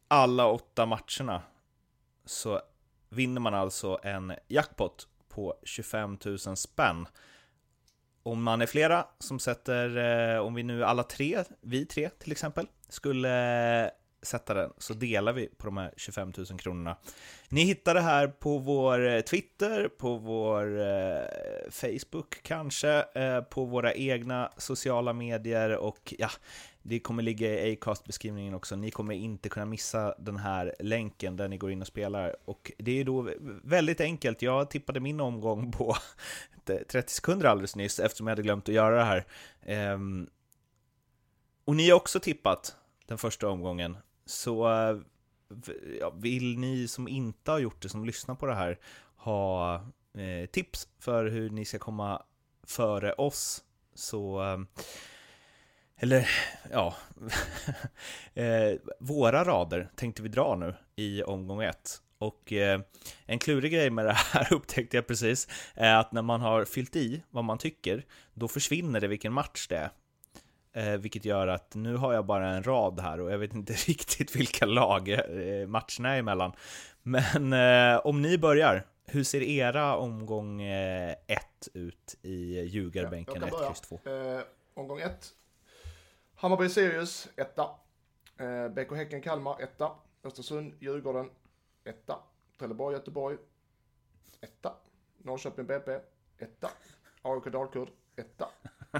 Speaker 3: alla åtta matcherna så vinner man alltså en jackpot på 25 000 spänn. Om man är flera som sätter, eh, om vi nu alla tre, vi tre till exempel, skulle eh, sätta den så delar vi på de här 25 000 kronorna. Ni hittar det här på vår eh, Twitter, på vår Facebook kanske, på våra egna sociala medier och ja, det kommer ligga i Acast-beskrivningen också. Ni kommer inte kunna missa den här länken där ni går in och spelar. Och det är då väldigt enkelt. Jag tippade min omgång på 30 sekunder alldeles nyss eftersom jag hade glömt att göra det här. Ehm, och ni har också tippat den första omgången. Så vill ni som inte har gjort det, som lyssnar på det här, ha eh, tips för hur ni ska komma före oss, så eh, eller ja, eh, våra rader tänkte vi dra nu i omgång ett. Och eh, en klurig grej med det här upptäckte jag precis, är att när man har fyllt i vad man tycker, då försvinner det vilken match det är. Eh, vilket gör att nu har jag bara en rad här och jag vet inte riktigt vilka lag eh, matcherna är emellan. Men eh, om ni börjar, hur ser era omgång eh, 1 ut i ljugarbänken 1, X, 2?
Speaker 1: omgång 1 Hammarby-Sirius, etta. Eh, BK Häcken-Kalmar, etta. Östersund-Djurgården, etta. Trelleborg-Göteborg, etta. Norrköping-BP, etta. AIK-Dalkurd, etta.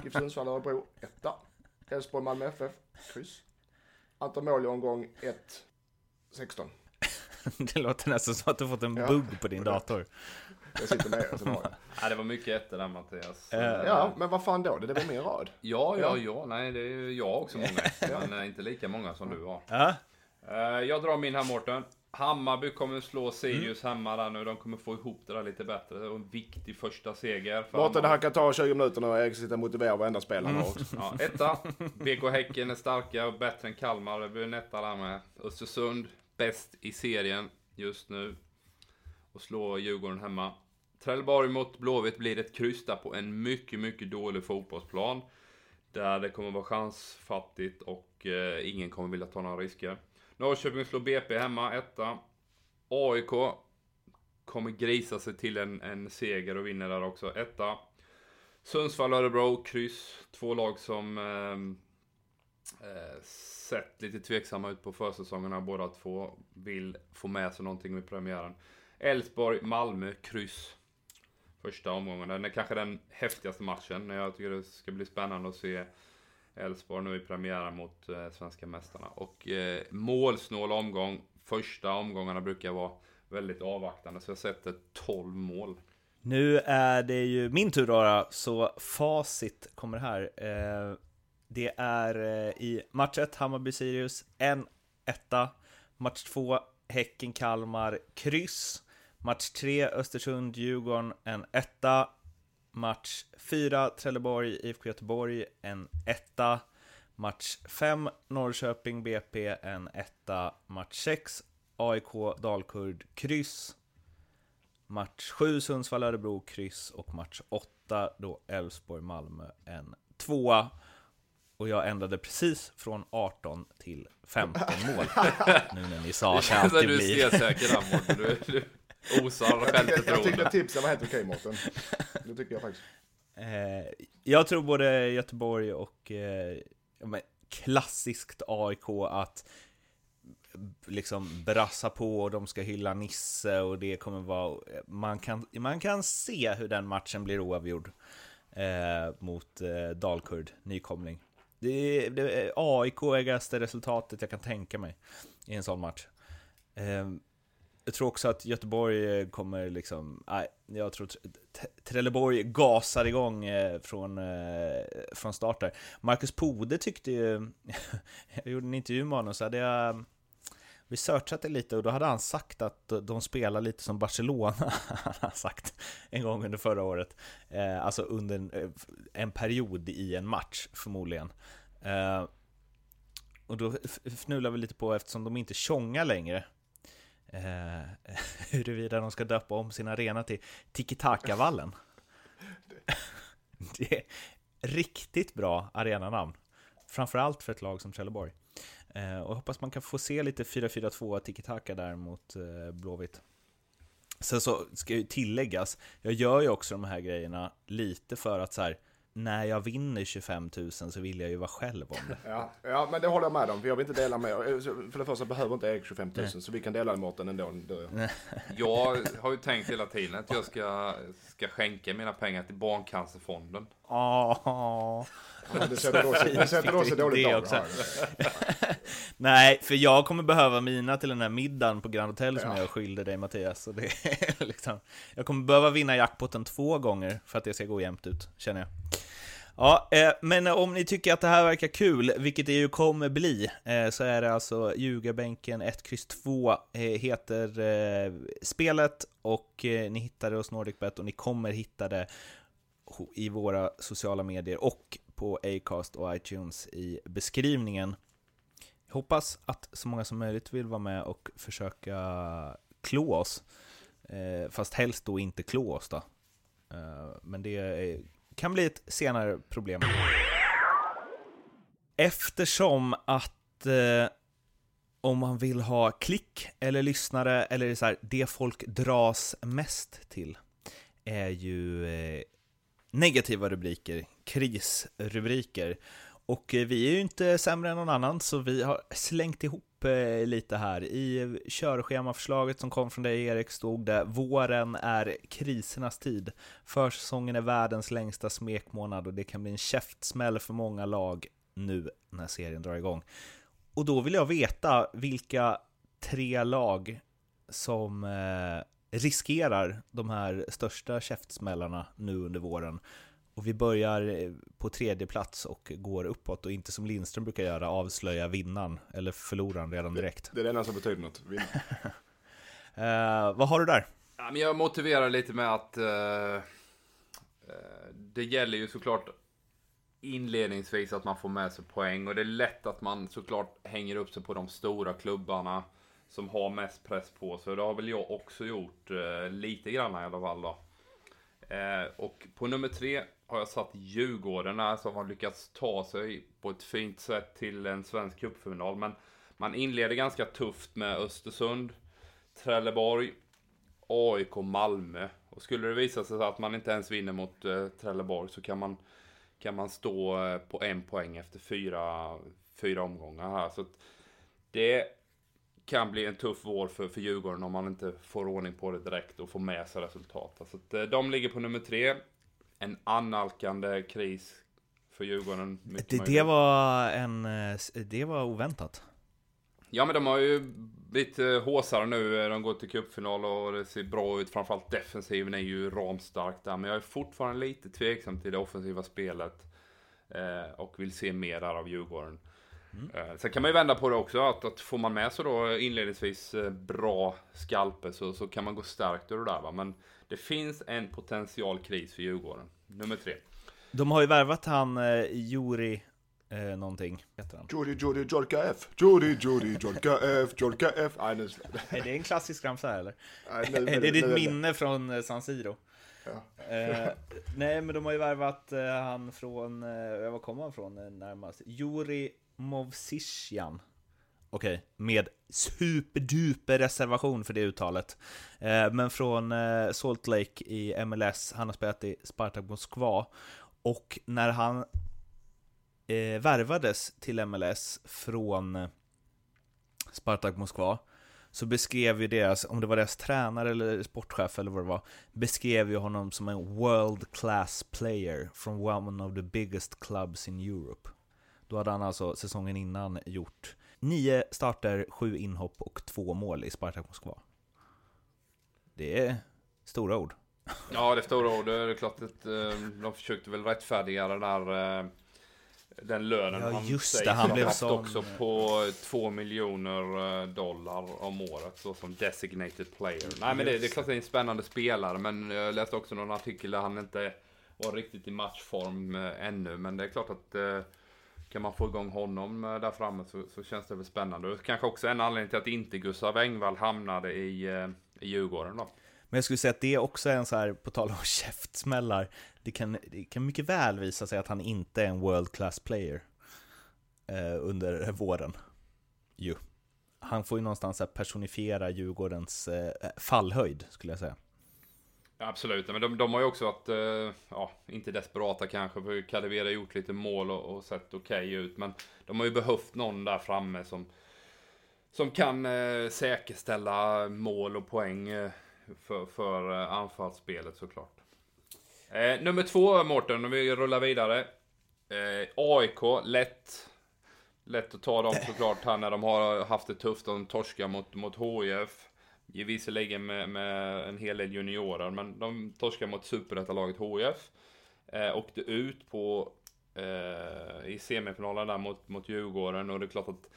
Speaker 1: GIF Sundsvall-Örebro, etta. Elfsborg-Malmö FF, kryss. Antal mål i omgång 1, 16.
Speaker 3: det låter nästan som att du fått en
Speaker 1: ja,
Speaker 3: bugg på din dator.
Speaker 1: Jag sitter med er, så har jag.
Speaker 2: Nej, det var mycket ettor där Mattias.
Speaker 3: Eh,
Speaker 1: Ja, men vad fan då? Det väl min rad?
Speaker 2: Ja, ja, ja. Nej, det är ju jag också många. Men eh, inte lika många som du har.
Speaker 3: Ja,
Speaker 2: Eh, Jag drar min här Mårten. Hammarby kommer slå Sirius hemma där nu. De kommer få ihop det där lite bättre. Det var en viktig första seger. för
Speaker 1: Mårten, det här kan ta 20 minuter nu och Erik sitter och motiverar varenda spelare också.
Speaker 2: Ja, etta. BK Häcken är starka och bättre än Kalmar. Det blir en etta där med. Östersund, bäst i serien just nu. Och slår Djurgården hemma. Trelleborg mot Blåvitt blir ett kryss där på en mycket, mycket dålig fotbollsplan. Där det kommer vara chansfattigt och eh, ingen kommer vilja ta några risker. Norrköping slår BP hemma, etta. AIK kommer grisa sig till en, en seger och vinner där också, etta. Sundsvall, Örebro, kryss. Två lag som eh, eh, sett lite tveksamma ut på försäsongerna. Båda två vill få med sig någonting med premiären. Elfsborg, Malmö, kryss. Första omgången. Den är kanske den häftigaste matchen. Jag tycker det ska bli spännande att se Elfsborg nu i premiären mot eh, svenska mästarna. Och eh, målsnål omgång. Första omgångarna brukar vara väldigt avvaktande. Så jag sätter 12 mål.
Speaker 3: nu är det ju min tur då, så facit kommer här. Eh, Det är eh, i match 1, Hammarby-Sirius, en etta. Match 2, Häcken-Kalmar, kryss. Match 3, Östersund-Djurgården, en etta. Match 4, Trelleborg, IFK Göteborg, en etta. Match 5, Norrköping, BP, en etta. Match 6, AIK, Dalkurd, kryss. Match 7, Sundsvall-Örebro, kryss. Och match 8, då Elfsborg-Malmö, en tvåa. Och jag ändrade precis från 18 till 15 mål. nu när ni sa att det alltid
Speaker 2: du
Speaker 3: blir...
Speaker 2: ser säker osar
Speaker 1: Jag, jag
Speaker 2: självförtroende.
Speaker 1: tipsen var helt okej Mårten. Det tycker jag faktiskt.
Speaker 3: Eh, jag tror både Göteborg och eh, klassiskt AIK att liksom brassa på och de ska hylla Nisse och det kommer vara... Man kan, man kan se hur den matchen blir oavgjord eh, mot eh, Dalkurd, nykomling. Det, det är AIK-ägaste resultatet jag kan tänka mig i en sån match. Eh, jag tror också att Göteborg eh, kommer liksom, nej, jag tror Trelleborg gasar igång eh, från, eh, från start där. Marcus Pode tyckte ju, jag gjorde en intervju med honom så hade jag researchat det lite och då hade han sagt att de spelar lite som Barcelona, han har sagt en gång under förra året. Eh, alltså under en, en period i en match förmodligen. Eh, och då fnulade fnular vi lite på eftersom de inte tjongar längre eh, huruvida de ska döpa om sin arena till Tiki-Taka-vallen. Det är riktigt bra arenanamn. Framförallt för ett lag som Trelleborg. Eh, och hoppas man kan få se lite 4-4-2 Tiki-Taka där mot eh, Blåvitt. Sen så ska ju tilläggas, jag gör ju också de här grejerna lite för att så här, när jag vinner 25 000 så vill jag ju vara själv om det.
Speaker 1: Ja, ja, men det håller jag med om. För jag vill inte dela med För det första behöver inte Erik 25 000 så vi kan dela det Mårten ändå.
Speaker 2: Jag har ju tänkt hela tiden att jag ska, ska skänka mina pengar till Barncancerfonden.
Speaker 3: Åh.
Speaker 1: Ja, det sätter sig dåligt
Speaker 3: Det
Speaker 1: av.
Speaker 3: också.
Speaker 1: Ja,
Speaker 3: Nej, för jag kommer behöva mina till den här middagen på Grand Hotel som jag skyllde dig Mattias. Så det är liksom, jag kommer behöva vinna jackpotten två gånger för att det ska gå jämnt ut, känner jag. Ja, eh, men om ni tycker att det här verkar kul, vilket det ju kommer bli, eh, så är det alltså Ljugarbänken 1, X 2 eh, heter eh, spelet och eh, ni hittar det hos NordicBet och ni kommer hitta det i våra sociala medier och på Acast och iTunes i beskrivningen. Jag hoppas att så många som möjligt vill vara med och försöka klå oss. Eh, fast helst då inte klå oss då. Men det är, kan bli ett senare problem. Eftersom att eh, om man vill ha klick eller lyssnare eller så här, det folk dras mest till är ju eh, negativa rubriker, krisrubriker. Och eh, vi är ju inte sämre än någon annan, så vi har slängt ihop eh, lite här. I körschemaförslaget som kom från dig Erik stod det Våren är krisernas tid. Försäsongen är världens längsta smekmånad och det kan bli en käftsmäll för många lag nu när serien drar igång. Och då vill jag veta vilka tre lag som eh, riskerar de här största käftsmällarna nu under våren. Och vi börjar eh, på tredje plats och går uppåt och inte som Lindström brukar göra, avslöja vinnaren eller förloraren redan direkt.
Speaker 1: Det är det enda som betyder något. Vinna.
Speaker 3: Eh, vad har du där?
Speaker 2: Ja, men jag motiverar lite med att eh, det gäller ju såklart inledningsvis att man får med sig poäng och det är lätt att man såklart hänger upp sig på de stora klubbarna som har mest press på sig. Det har väl jag också gjort eh, lite grann i alla fall då. Eh, och på nummer tre har jag satt Djurgården här som har lyckats ta sig på ett fint sätt till en svensk cupfinal. Men man inleder ganska tufft med Östersund, Trelleborg, AIK Malmö. Och skulle det visa sig att man inte ens vinner mot eh, Trelleborg så kan man, kan man stå eh, på en poäng efter fyra, fyra omgångar här. Så att det kan bli en tuff vår för, för Djurgården om man inte får ordning på det direkt och får med sig resultat. Så att, eh, de ligger på nummer tre. En annalkande kris för Djurgården.
Speaker 3: Det, det, var en, eh, det var oväntat.
Speaker 2: Ja men de har ju blivit eh, håsare nu. De går till cupfinal och det ser bra ut. Framförallt defensiven är ju ramstark där. Men jag är fortfarande lite tveksam till det offensiva spelet. Eh, och vill se mer där av Djurgården. Mm. Sen kan man ju vända på det också, att, att får man med sig då inledningsvis bra skalper så, så kan man gå starkt ur det där va. Men det finns en potential kris för Djurgården. Nummer tre.
Speaker 3: De har ju värvat han eh, Juri eh, någonting, heter han.
Speaker 1: Jody, Jody, Jorka F. Jody, Jody, Jorka F. Jorka F. Nej, nu...
Speaker 3: Är det en klassisk ramsa eller?
Speaker 1: Nej, nu,
Speaker 3: är det ditt minne från eh, San Siro?
Speaker 1: Ja.
Speaker 3: Eh, nej, men de har ju värvat eh, han från, eh, var kommer han från eh, närmast? Juri Movsisjan. Okej, med superduper reservation för det uttalet. Eh, men från eh, Salt Lake i MLS, han har spelat i Spartak Moskva. Och när han eh, värvades till MLS från eh, Spartak Moskva så beskrev ju deras, om det var deras tränare eller sportchef eller vad det var, beskrev ju honom som en world class player from one of the biggest clubs in Europe. Då hade han alltså säsongen innan gjort nio starter, sju inhopp och två mål i Spartak Moskva. Det är stora ord.
Speaker 2: Ja, det är stora ord. Det är klart att eh, de försökte väl rättfärdiga det där eh, den lönen
Speaker 3: Ja,
Speaker 2: han
Speaker 3: just
Speaker 2: sägs
Speaker 3: det, han
Speaker 2: ha
Speaker 3: blev
Speaker 2: haft
Speaker 3: sån-
Speaker 2: också på 2 miljoner eh, dollar om året så som designated player. Nej men det, det är klart det är en spännande spelare men jag läste också någon artikel där han inte var riktigt i matchform ännu men det är klart att kan man få igång honom eh, där framme så, så känns det väl spännande. Och kanske också en anledning till att inte Gustav Engvall hamnade i, eh, i Djurgården då.
Speaker 3: Men jag skulle säga att det också är en så här, på tal om käftsmällar, det kan, det kan mycket väl visa sig att han inte är en world class player eh, under våren. Jo. Han får ju någonstans personifiera Djurgårdens eh, fallhöjd, skulle jag säga.
Speaker 2: Absolut, men de, de har ju också varit, eh, ja, inte desperata kanske, för Kadewere har gjort lite mål och, och sett okej ut, men de har ju behövt någon där framme som, som kan eh, säkerställa mål och poäng eh, för, för eh, anfallsspelet såklart. Eh, nummer två, Mårten, om vi rullar vidare. Eh, AIK, lätt. Lätt att ta dem såklart här när de har haft det tufft. De torskar mot, mot HIF. Visserligen med, med en hel del juniorer, men de torskar mot superettalaget HIF. Eh, åkte ut på, eh, i semifinalen där mot, mot Djurgården och det är klart att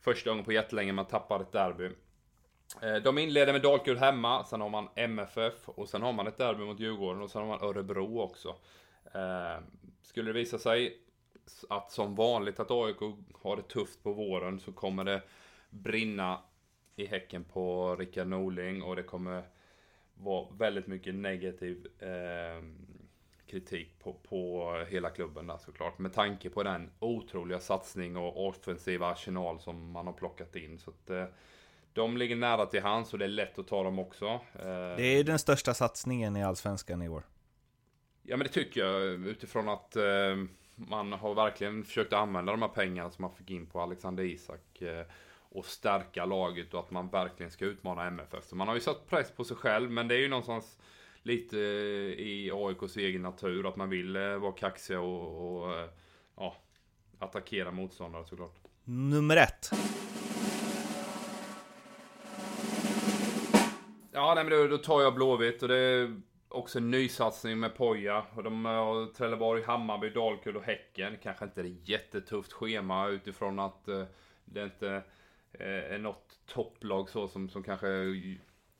Speaker 2: första gången på jättelänge man tappar ett derby. Eh, de inleder med Dalkurd hemma, sen har man MFF och sen har man ett derby mot Djurgården och sen har man Örebro också. Eh, skulle det visa sig att som vanligt att AIK har det tufft på våren så kommer det brinna i häcken på Rickard Norling och det kommer vara väldigt mycket negativ eh, kritik på, på hela klubben där såklart. Med tanke på den otroliga satsning och offensiva arsenal som man har plockat in. Så att, eh, de ligger nära till hands och det är lätt att ta dem också. Eh,
Speaker 3: Det är den största satsningen i Allsvenskan i år.
Speaker 2: Ja men det tycker jag utifrån att eh, man har verkligen försökt använda de här pengarna som man fick in på Alexander Isak eh, och stärka laget och att man verkligen ska utmana MFF. Så man har ju satt press på sig själv men det är ju någonstans lite eh, i AIKs egen natur att man vill eh, vara kaxiga och, och eh, ja, attackera motståndare såklart.
Speaker 3: Nummer ett.
Speaker 2: Ja, nej, men då, då tar jag Blåvitt och det är också en nysatsning med Poja. Och de har Trelleborg, Hammarby, Dalkurd och Häcken. Kanske inte ett jättetufft schema utifrån att det inte eh, något topplag så som, som kanske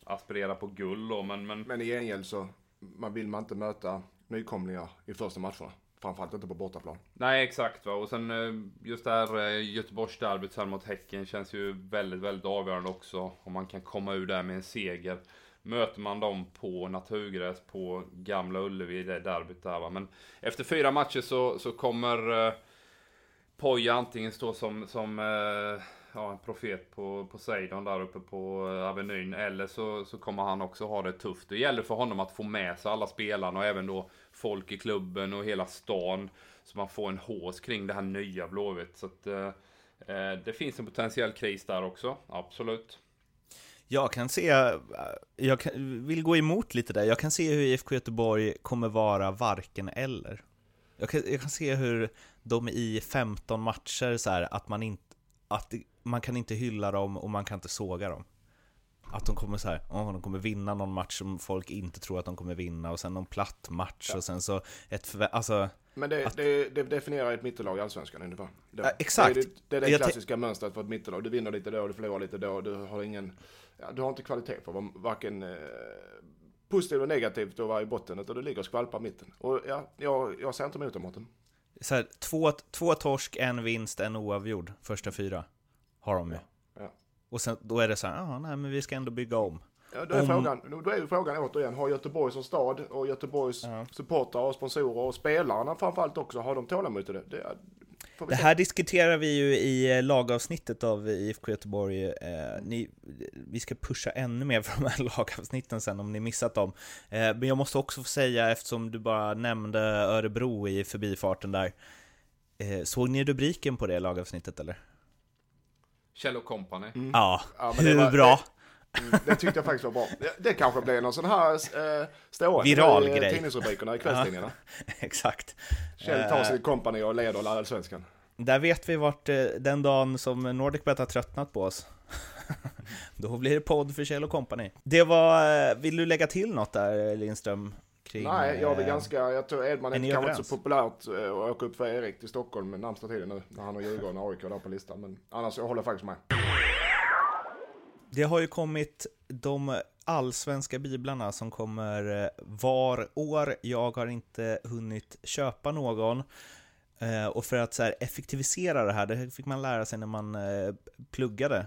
Speaker 2: aspirerar på guld då. Men, men
Speaker 1: Men i gengäld så man vill man inte möta nykomlingar i första matcherna. Framförallt inte på bortaplan.
Speaker 2: Nej, exakt. Va? Och sen eh, just det här eh, Göteborgsderbyt sen mot Häcken känns ju väldigt, väldigt avgörande också. Om man kan komma ur där med en seger. Möter man dem på naturgräs på Gamla Ullevi det derbyt där va. Men efter fyra matcher så, så kommer eh, Poja antingen stå som, som eh, ja, en profet på Poseidon där uppe på eh, Avenyn. Eller så, så kommer han också ha det tufft. Det gäller för honom att få med sig alla spelarna och även då folk i klubben och hela stan. Så man får en hås kring det här nya Blåvitt. Så att eh, eh det finns en potentiell kris där också, absolut.
Speaker 3: Jag kan se, eh, jag kan, vill gå emot lite där, jag kan se hur IFK Göteborg kommer vara varken eller. Jag kan, jag kan se hur de i 15 matcher så här, att man inte, att man kan inte hylla dem och man kan inte såga dem. Att de kommer så här, oh, de kommer vinna någon match som folk inte tror att de kommer vinna och sen någon platt match och sen så ett alltså
Speaker 1: Men det,
Speaker 3: Att-
Speaker 1: det, det definierar ett mittellag i Allsvenskan ungefär. Det,
Speaker 3: Ja, exakt.
Speaker 1: Det är det, är det
Speaker 3: Jag
Speaker 1: klassiska mönstret för ett mittellag. Du vinner lite då, du förlorar lite då, du har ingen... Ja, du har inte kvalitet på varken eh, positivt eller negativt att vara i botten, utan du ligger och skvalpar mitten. Och ja, jag, jag ser inte emot det Mårten.
Speaker 3: så här, två, två torsk, en vinst, en oavgjord, första fyra har de ju.
Speaker 1: Ja.
Speaker 3: Och sen då är det så här, ah, nej men vi ska ändå bygga om.
Speaker 1: Ja, då, är
Speaker 3: Om-
Speaker 1: frågan, då är frågan återigen, har Göteborg som stad och Göteborgs
Speaker 3: Ja.
Speaker 1: supportrar och sponsorer och spelarna framförallt också, har de tålamod till det? Det,
Speaker 3: Det här diskuterar vi ju i eh, lagavsnittet av IFK Göteborg. Eh, ni, vi ska pusha ännu mer för de här lagavsnitten sen om ni missat dem. Eh, men jag måste också få säga, eftersom du bara nämnde Örebro i förbifarten där. Eh, såg ni rubriken på det lagavsnittet eller?
Speaker 2: Kjell och Company.
Speaker 3: Ja,
Speaker 1: Ja, men det
Speaker 3: hur
Speaker 1: var-
Speaker 3: bra?
Speaker 1: Mm, det tyckte jag faktiskt var bra. Det, det kanske blir någon sån här eh, stående
Speaker 3: Viral
Speaker 1: i,
Speaker 3: grej.
Speaker 1: tidningsrubrikerna i kvällstidningarna.
Speaker 3: Exakt.
Speaker 1: Kjell tar
Speaker 3: Eh,
Speaker 1: sitt kompani och leder allsvenskan.
Speaker 3: Där vet vi vart eh, den dagen som Nordicbet har tröttnat på oss. Då blir det podd för Kjell och Company. Det var, eh, vill du lägga till något där Lindström? Kring,
Speaker 1: Nej, jag är
Speaker 3: eh,
Speaker 1: ganska, jag tror Edman
Speaker 3: är
Speaker 1: kanske inte så populärt eh, att åka upp för Erik till Stockholm med närmsta tiden nu. När han har Djurgården och AIK där på listan. Men annars, jag håller faktiskt med.
Speaker 3: Det har ju kommit de allsvenska biblarna som kommer eh, var år. Jag har inte hunnit köpa någon. Och för att så effektivisera det här, det fick man lära sig när man pluggade.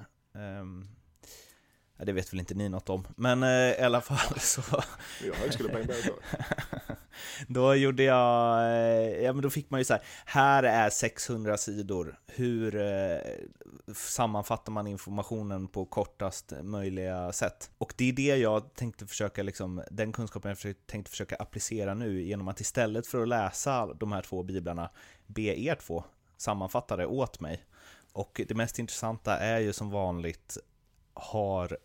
Speaker 3: Ja, Det vet väl inte ni något om, men eh, i alla fall så
Speaker 1: Vi har högskolepoäng båda.
Speaker 3: Då gjorde jag, eh, ja men då fick man ju så här, här är 600 sidor, hur eh, sammanfattar man informationen på kortast möjliga sätt? Och det är det jag tänkte försöka, liksom, den kunskapen jag försökte- tänkte försöka applicera nu genom att istället för att läsa de här två biblarna, be er två sammanfatta det åt mig. Och det mest intressanta är ju som vanligt, har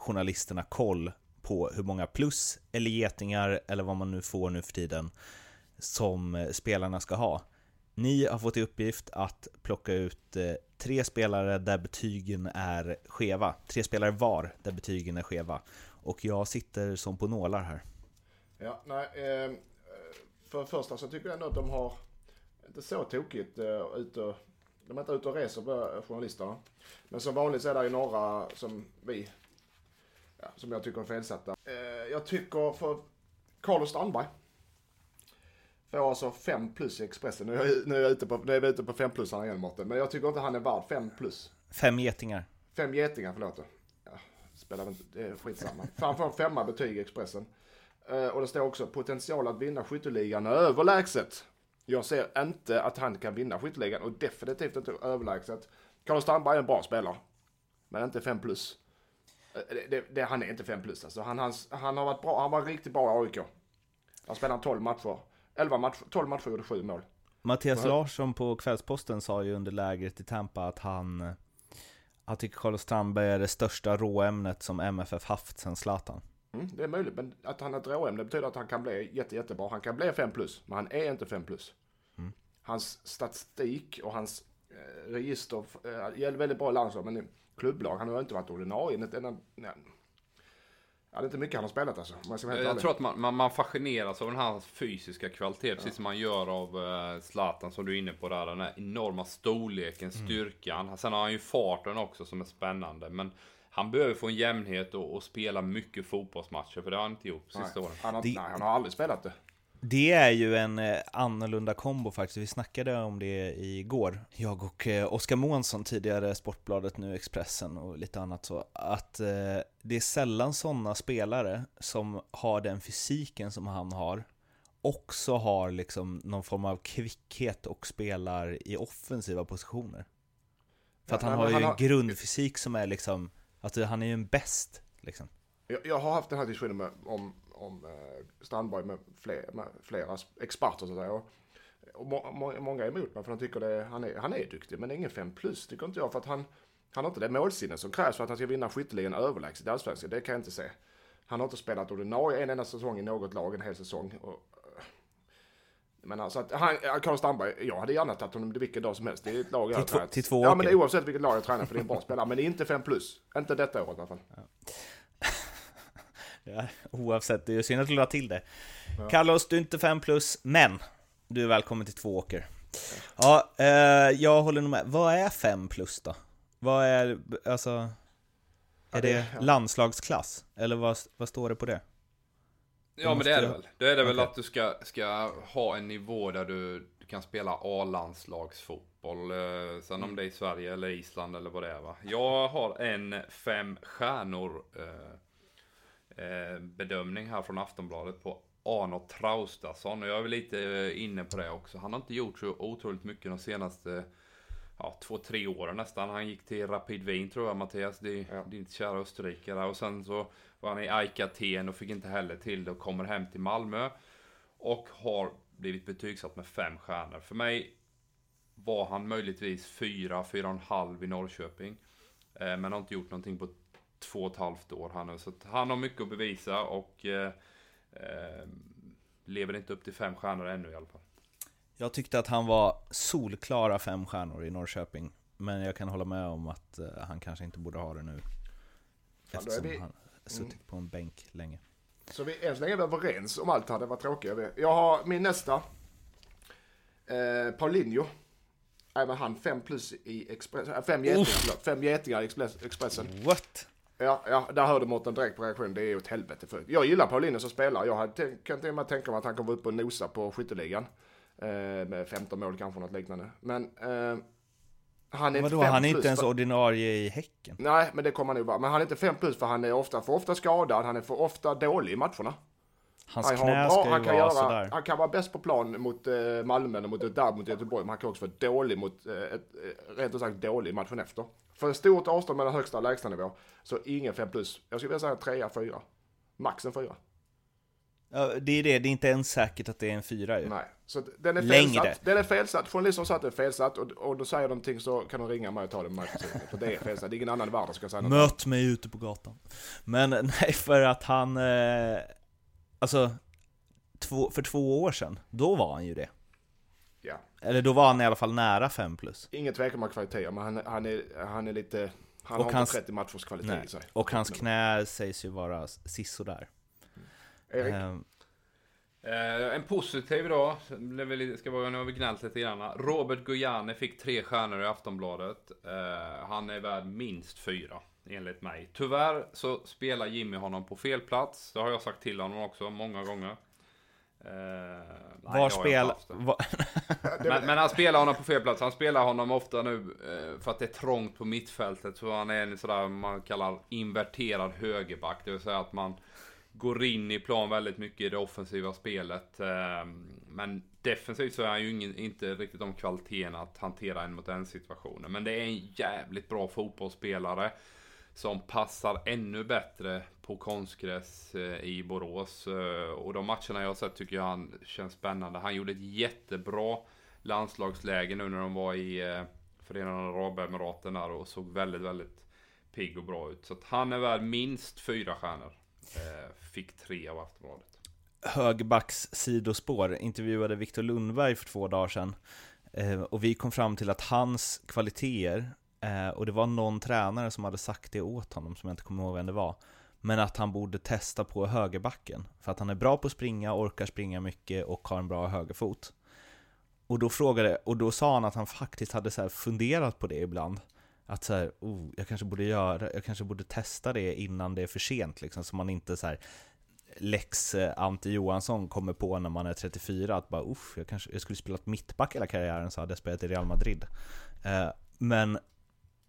Speaker 3: journalisterna koll på hur många plus eller getingar eller vad man nu får nu för tiden som eh, spelarna ska ha. Ni har fått i uppgift att plocka ut eh, tre spelare där betygen är skeva. Tre spelare var där betygen är skeva. Och jag sitter som på nålar här.
Speaker 1: Ja, nej, eh, för det första så tycker jag ändå att de har inte så tokigt eh, ute de är inte ute och reser journalisterna. Men som vanligt så är det ju några som vi, ja, som jag tycker är felsatta. Eh, jag tycker för Carlos Strandberg får alltså 5 plus i Expressen. Nu är jag, nu är jag ute på, nu är vi ute på 5 plus igen Mårten, men jag tycker inte han är värd 5 plus.
Speaker 3: Fem getingar.
Speaker 1: Fem getingar, förlåt. Ja, spelar inte, det är skitsamma. Han får en femma betyg i Expressen. Eh, och det står också potential att vinna skytteligan överlägset. Jag ser inte att han kan vinna skytteligan och definitivt inte överlägset. Carlos Strandberg är en bra spelare. Men inte 5 plus. Eh, Det, det, det, han är inte 5 plus alltså. Han, han, han har varit bra, han var riktigt bra i AIK. Han spelade 12 matcher. 11 matcher, 12 matcher och gjorde 7 mål.
Speaker 3: Mattias. Larsson på Kvällsposten sa ju under lägret i Tampa att han han tycker Carlos Strandberg är det största råämnet som MFF haft sedan Zlatan.
Speaker 1: Mm, det är möjligt, men att han är ett råämne betyder att han kan bli jätte, jättebra. Han kan bli 5 plus, men han är inte 5 plus.
Speaker 3: Mm.
Speaker 1: Hans statistik och hans eh, register eh, gäller väldigt bra i landslag, men klubblag, han har inte varit ordinarie. Inte, enda- nej. Ja, det är inte mycket han har spelat alltså, jag ska
Speaker 2: Jag tror att man, man, man fascineras av den här fysiska kvaliteten, precis som man gör av eh, Zlatan som du är inne på där. Den här enorma storleken,
Speaker 1: Mm.
Speaker 2: styrkan. Sen har han ju farten också som är spännande. Men han behöver få en jämnhet och, och spela mycket fotbollsmatcher, för det har han inte gjort sista åren.
Speaker 1: han har,
Speaker 3: Det-
Speaker 1: nej, han har aldrig spelat det.
Speaker 3: Det är ju en eh, annorlunda kombo faktiskt. Vi snackade om det igår. Jag och eh, Oskar Månsson, tidigare Sportbladet, nu Expressen och lite annat så. Att eh, det är sällan sådana spelare som har den fysiken som han har också har liksom någon form av kvickhet och spelar i offensiva positioner. För att han har ju en grundfysik som är liksom, alltså han är ju en bäst liksom.
Speaker 1: Jag, jag har haft den här diskussionen med, om, om eh, Strandberg med, fler, med flera experter så att säga. Och, må, må, många är emot mig för de tycker det, han, är, han är duktig men ingen 5 plus tycker inte jag för att han, han har inte det målsinne som krävs för att han ska vinna skytteligan överlägset i allsvenskan. Det kan jag inte se. Han har inte spelat ordinarie en enda säsong i något lag, en hel säsong. Och, eh, men alltså att han, Carl Strandberg, jag hade gärna tagit honom vilken dag som helst. Det är ett lag jag
Speaker 3: Till två- till två
Speaker 1: Ja men oavsett vilket lag jag tränar för det är en bra spelare. Men det är inte 5 plus. Inte detta året i alla fall.
Speaker 3: Ja, oavsett, det är synd att du la till det. Ja. Carlos, du är inte 5 plus, men du är välkommen till två åker. Ja, eh, jag håller nog med. Vad är 5 plus då? Vad är, alltså... Är ja, det, det ja. landslagsklass? Eller vad, vad står det på det?
Speaker 2: Ja men det är det väl. Då är det väl okay. att du ska, ska ha en nivå där du, du kan spela A-landslagsfotboll. Eh, sen om det är i Sverige eller Island eller vad det är va. Jag har en fem stjärnor eh, bedömning här från Aftonbladet på Arno Traustason. Och jag är väl lite eh, inne på det också. Han har inte gjort så otroligt mycket de senaste ja, två, tre åren nästan. Han gick till Rapid Wien tror jag, Mattias. Det, ja. Din kära österrikare. Och sen så var han i AIK Aten och fick inte heller till det och kommer hem till Malmö. Och har blivit betygsatt med fem stjärnor. För mig var han möjligtvis fyra, fyra och en halv i Norrköping. Eh, men har inte gjort någonting på två och ett halvt år här nu. Så han har mycket att bevisa och eh, eh, lever inte upp till fem stjärnor ännu i alla fall.
Speaker 3: Jag tyckte att han var solklara fem stjärnor i Norrköping. Men jag kan hålla med om att uh, han kanske inte borde ha det nu. Eftersom vi... han suttit mm. på en bänk länge.
Speaker 1: Så vi än så länge är vi överens om allt här, det var tråkigt. Jag har min nästa. Eh, Paulinho. Även han fem plus i Expressen. Äh, fem getingar, Fem getingar i Expressen.
Speaker 3: What?
Speaker 1: Ja, ja, där hörde Mårten direkt på reaktionen. Det är ju ett helvete för. Jag gillar Paulinho som spelare. Jag hade, kan till och med tänka mig att han kommer upp och nosa på skytteligan. Eh, med 15 mål kanske, något liknande. Men eh,
Speaker 3: han är Vadå, han är inte ens ordinarie i Häcken?
Speaker 1: Nej, men det kommer han nog vara. Men han är inte 5 plus för han är ofta för ofta skadad, han är för ofta dålig i matcherna.
Speaker 3: Hans han knä bra, ska ju
Speaker 1: han kan
Speaker 3: vara
Speaker 1: göra,
Speaker 3: sådär.
Speaker 1: Han kan vara bäst på plan mot eh, Malmö eller mot derby mot Göteborg, men han kan också vara dålig mot, eh, ett, eh, rent ut sagt dålig matchen efter. För ett stort avstånd mellan högsta och lägsta nivå, så ingen 5 plus. Jag skulle vilja säga 3 4. Max en 4.
Speaker 3: Ja, det är det, det är inte ens säkert att det är en fyra ju.
Speaker 1: Nej, så den är felsatt. Längre. Den är felsatt. Journalisten sa att den är felsatt och, och då säger de någonting så kan de ringa mig och ta det med mig För det är felsatt. Det är ingen annan i världen som ska säga något.
Speaker 3: Möt mig ute på gatan. Men nej, för att han... Eh, alltså, två, för två år sedan, då var han ju det.
Speaker 1: Ja.
Speaker 3: Eller då var han i alla fall nära 5 plus.
Speaker 1: Ingen tvekan om kvaliteter, men han, han, är, han är lite... Han och har hans, inte 30 matchers kvalitet nej, i sig.
Speaker 3: Och hans knä sägs ju vara sisådär.
Speaker 1: Erik? Eh,
Speaker 2: eh, en positiv då, det ska vara, nu har vi gnällt lite grann. Robert Gojani fick tre stjärnor i Aftonbladet. Eh, han är värd minst fyra, enligt mig. Tyvärr så spelar Jimmy honom på fel plats. Det har jag sagt till honom också, många gånger.
Speaker 3: Eh, Var spel...
Speaker 2: men, men, han spelar honom på fel plats. Han spelar honom ofta nu eh, för att det är trångt på mittfältet. Så han är en sådär man kallar inverterad högerback. Det vill säga att man går in i plan väldigt mycket i det offensiva spelet. Ehm, men defensivt så är han ju ingen, inte riktigt de kvaliteterna att hantera en mot en situationen. Men det är en jävligt bra fotbollsspelare. Som passar ännu bättre på konstgräs eh, i Borås. Eh, och de matcherna jag har sett tycker jag han känns spännande. Han gjorde ett jättebra landslagsläge nu när de var i eh, Förenade Arabemiraten där och såg väldigt, väldigt pigg och bra ut. Så att han är värd minst fyra stjärnor. Fick tre av Aftonbladet.
Speaker 3: Högbacks sidospår intervjuade Viktor Lundberg för två dagar sedan. Och vi kom fram till att hans kvaliteter, eh, och det var någon tränare som hade sagt det åt honom, som jag inte kommer ihåg vem det var, men att han borde testa på högerbacken. För att han är bra på att springa, orkar springa mycket och har en bra högerfot. Och då frågade, och då sa han att han faktiskt hade så funderat på det ibland. Att så här, oh, jag kanske borde göra, jag kanske borde testa det innan det är för sent liksom, så man inte så här Lex eh, Ante Johansson kommer på när man är 34 att bara uff, jag, kanske, jag skulle spelat mittback hela karriären så hade jag spelat i Real Madrid. Eh, men